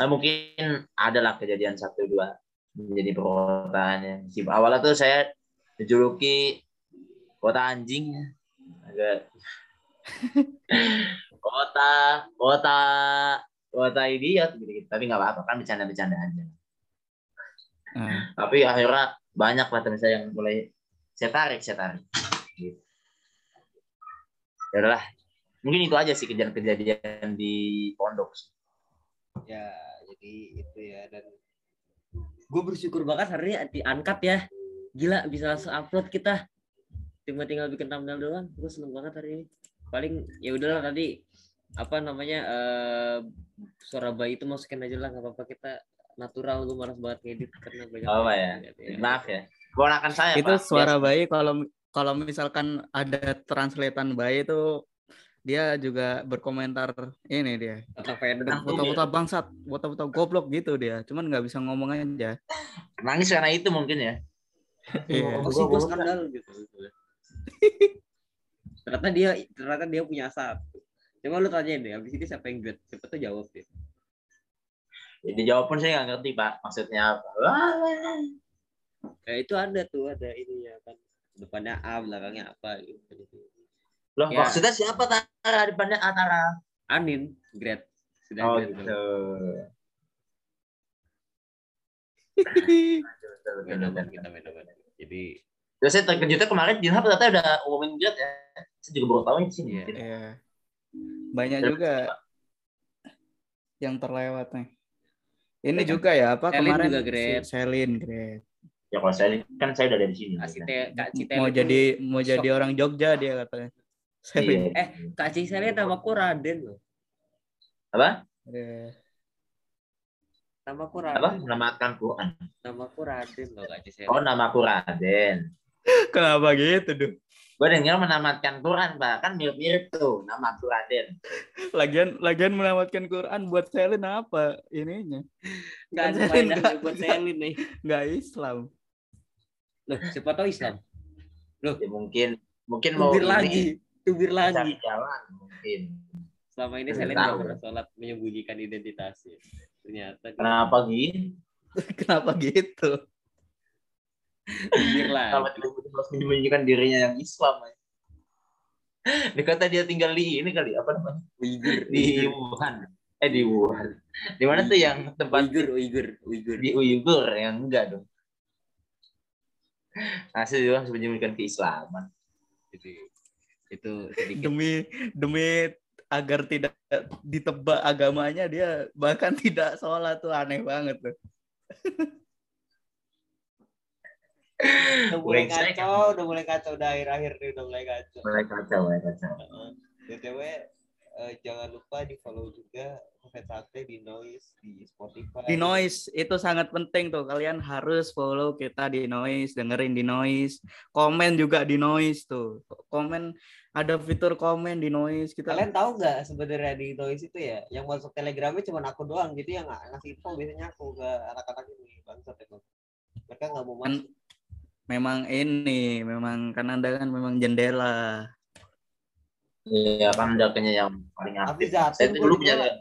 Nah, mungkin adalah kejadian satu dua menjadi perkotaannya. Awalnya tuh saya dijuluki kota anjing, agak kota kota kota idiot gitu, gitu. tapi nggak apa-apa kan bercanda-bercanda aja Ah. tapi akhirnya banyak lah teman saya yang mulai saya tarik saya tarik gitu. ya udahlah mungkin itu aja sih kejadian-kejadian di pondok Ya, jadi itu ya dan gue bersyukur banget hari ini diangkat ya. Gila bisa langsung upload kita. Cuma tinggal bikin thumbnail doang. Gue seneng banget hari ini. Paling ya udahlah tadi apa namanya eh suara bayi itu masukin aja lah nggak apa-apa kita natural gue malas banget ngedit karena banyak Oh, ya? ya. maaf ya ponakan saya itu Pak. suara Biasa. bayi kalau kalau misalkan ada translatean bayi itu dia juga berkomentar ini dia foto-foto bangsat foto-foto goblok gitu dia cuman nggak bisa ngomong aja nangis karena itu mungkin ya Iya. Apa sih gue skandal gitu. ternyata dia ternyata dia punya satu. Coba lu tanyain deh, abis ini siapa yang duet? Siapa tuh jawab deh. jadi jawab pun saya nggak ngerti pak maksudnya apa Wah. Ya itu ada tuh, ada ininya kan. Depannya A, belakangnya apa gitu. loh Ya. maksudnya siapa Tara depannya Atara Anin, grade. Sudah oh grade gitu kita. Jadi Terus saya terkejutnya kemarin Jinhab ternyata udah umumin grade ya. Saya juga baru tahu di sini. Iya. Iya. Banyak juga yang terlewat nih ini juga ya apa Selin kemarin juga si Selin grade Ya kalau saya kan saya udah dari sini. Kak Cite, Kak Cite mau jadi mau jadi orang Jogja dia katanya Selin Iya. Eh, Kak Cite namaku Raden loh. Apa? Iya. Namaku Apa? Raden. Menamatkan Quran. Namaku Raden loh Kak Cite. Oh, namaku Raden. kenapa gitu tuh Gue dengar menamatkan Quran, Pak. Kan mirip-mirip tuh namaku Raden. lagian lagian menamatkan Quran buat Selin apa ininya Nggak ada Selin faedahnya nggak- buat Selin nih. nggak Islam Loh, siapa tahu Islam. Ya, mungkin mungkin mau Tubir ini, lagi, tubir lagi. jalan mungkin. Selama ini Selin nggak pernah sholat menyembunyikan identitasnya. Ternyata Kenapa gitu? kenapa gitu lagi. tiba-tiba harus menyembunyikan dirinya yang Islam? ya? Dikata dia tinggal di ini kali, apa namanya? Uyghur, Di Wuhan. Eh di Wuhan. Di mana tuh yang tempat Uyghur, Uyghur, Uyghur. di Uyghur yang enggak dong. Hasil dia harus menyembunyikan keislaman. Jadi, itu sedikit demi demi agar tidak ditebak agamanya dia bahkan tidak sholat tuh aneh banget tuh udah mulai kacau, udah mulai kacau udah akhir-akhir nih udah mulai kacau. Mulai kacau, mulai kacau. BTW eh, jangan lupa di follow juga Cafe Sate di Noise di Spotify. Di Noise itu sangat penting tuh. Kalian harus follow kita di Noise, dengerin di Noise, komen juga di Noise tuh. Komen ada fitur komen di Noise kita. Kalian tahu nggak sebenarnya di Noise itu ya, yang masuk Telegramnya cuma aku doang, jadi yang ngasih info biasanya aku ke anak-anak ini bangsat itu. Mereka nggak mau masuk. Memang ini, memang kan Anda kan memang jendela. Iya, kan udah kayaknya yang paling aktif. Saya dulu punya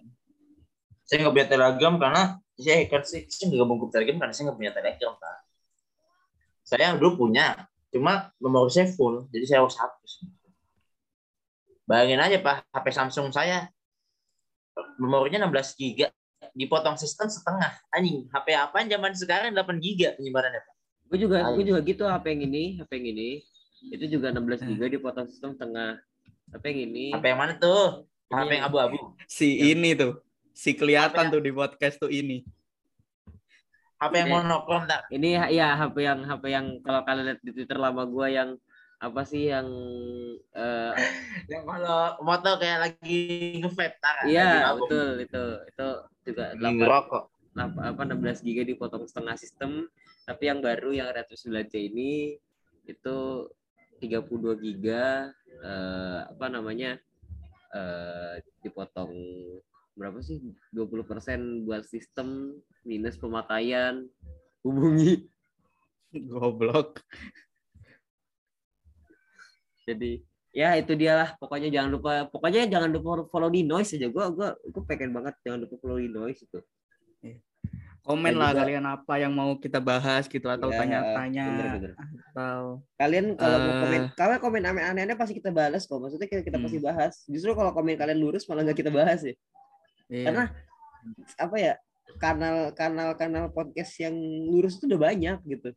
saya nggak punya telegram karena saya kan saya, saya nggak gabung grup telegram karena saya nggak punya telegram pak. Saya dulu punya, cuma nomor saya full, jadi saya harus hapus. Bayangin aja pak, HP Samsung saya memorinya 16 giga, dipotong sistem setengah. Anjing, HP apa zaman sekarang 8 giga penyimpanannya pak. Gue juga, gue juga gitu HP yang ini, HP yang ini itu juga 16 Hmm. GB dipotong sistem tengah. HP yang ini. HP yang mana tuh? Ini HP yang abu-abu. Si Ya. ini tuh, si kelihatan Apa tuh di podcast tuh ini. HP yang monokrom tak? Ini ya HP yang HP yang kalau kalian lihat di Twitter lama gua yang apa sih yang eh, Yang kalau moto kayak lagi nge-vape tak? iya betul itu itu juga 8, rokok. apa, apa 16 GB dipotong setengah sistem tapi yang baru yang Retro 9C ini itu 32 GB eh, apa namanya eh, dipotong berapa sih? 20% buat sistem minus pemakaian hubungi. Goblok. jadi ya itu dia lah. Pokoknya jangan lupa pokoknya jangan lupa follow di noise aja. Gua gua gua pengen banget jangan lupa follow di noise itu Komen Dan lah juga- kalian apa yang mau kita bahas gitu atau Ya, tanya-tanya bener-bener. atau kalian kalau mau Eh. komen kalian komen aneh-aneh pasti kita balas kok maksudnya kita, kita Hmm. pasti bahas justru kalau komen kalian lurus malah nggak kita bahas ya Iya. karena apa ya kanal kanal kanal podcast yang lurus itu udah banyak gitu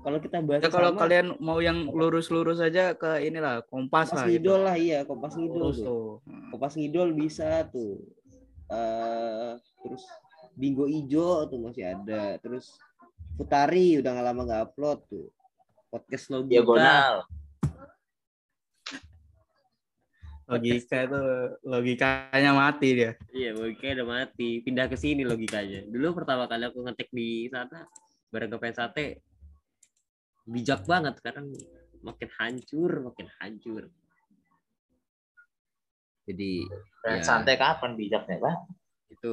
kalau kita bahas Ya, kalau sama, kalian mau yang lurus-lurus aja ke inilah Kompas, kompas lah gitu. ngidol lah iya kompas ngidol tuh. tuh. kompas ngidol bisa tuh eh terus bingo ijo tuh masih ada terus Futari udah nggak lama nggak upload tuh podcast logika Diagonal. Logika itu logikanya mati dia. iya logikanya udah mati pindah ke sini logikanya dulu pertama kali aku ngetek di sana bareng ke Sate bijak banget sekarang makin hancur makin hancur jadi Dan Ya. santai kapan bijaknya pak? itu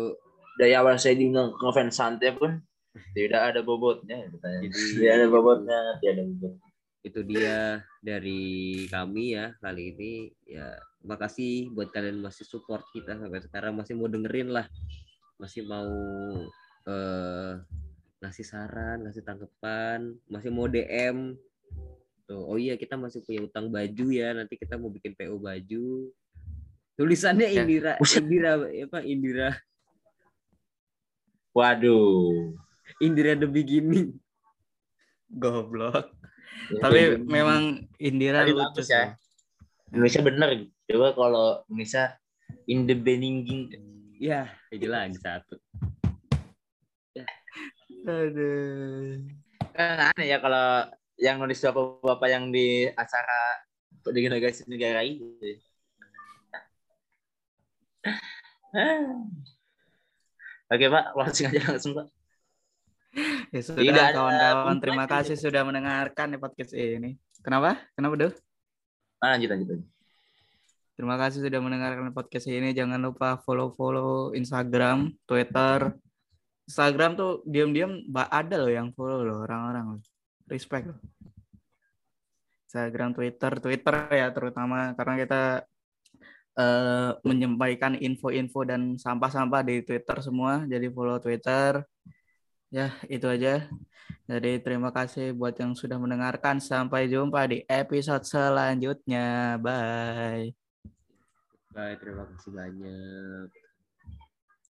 Dari awal saya di nge- ngefans santai pun tidak ada bobotnya. Jadi- Tidak ada bobotnya, tidak ada bobot. itu dia dari kami ya kali ini ya terima kasih buat kalian masih support kita sampai sekarang masih mau dengerin lah masih mau eh ngasih saran ngasih tanggapan masih mau DM tuh oh iya kita masih punya utang baju ya nanti kita mau bikin PO baju tulisannya Ya. Indira. Indira apa Indira Waduh. Indira the beginning Goblok. Ya, Tapi ya. memang Indira Tapi lucu ya. Indonesia bener. Coba kalau Indonesia in the beninging. ya itu lagi satu Aduh. Kan aneh ya kalau yang nulis bapak-bapak yang di acara di negara negara itu. Oke Pak, langsung aja langsung Pak. Ya Tidak sudah ada kawan-kawan, terima kasih sudah mendengarkan podcast ini. Kenapa? Kenapa, Duh? Ah, lanjut lanjut. lanjut. Terima kasih sudah mendengarkan podcast ini. Jangan lupa follow-follow Instagram, Twitter. Instagram tuh diam-diam ada loh yang follow loh orang-orang loh. Respect loh. Instagram, Twitter, Twitter ya terutama karena kita eh, menyampaikan info-info dan sampah-sampah di Twitter semua. Jadi follow Twitter. Ya, itu aja. Jadi terima kasih buat yang sudah mendengarkan. Sampai jumpa di episode selanjutnya. Bye. Bye, terima kasih banyak.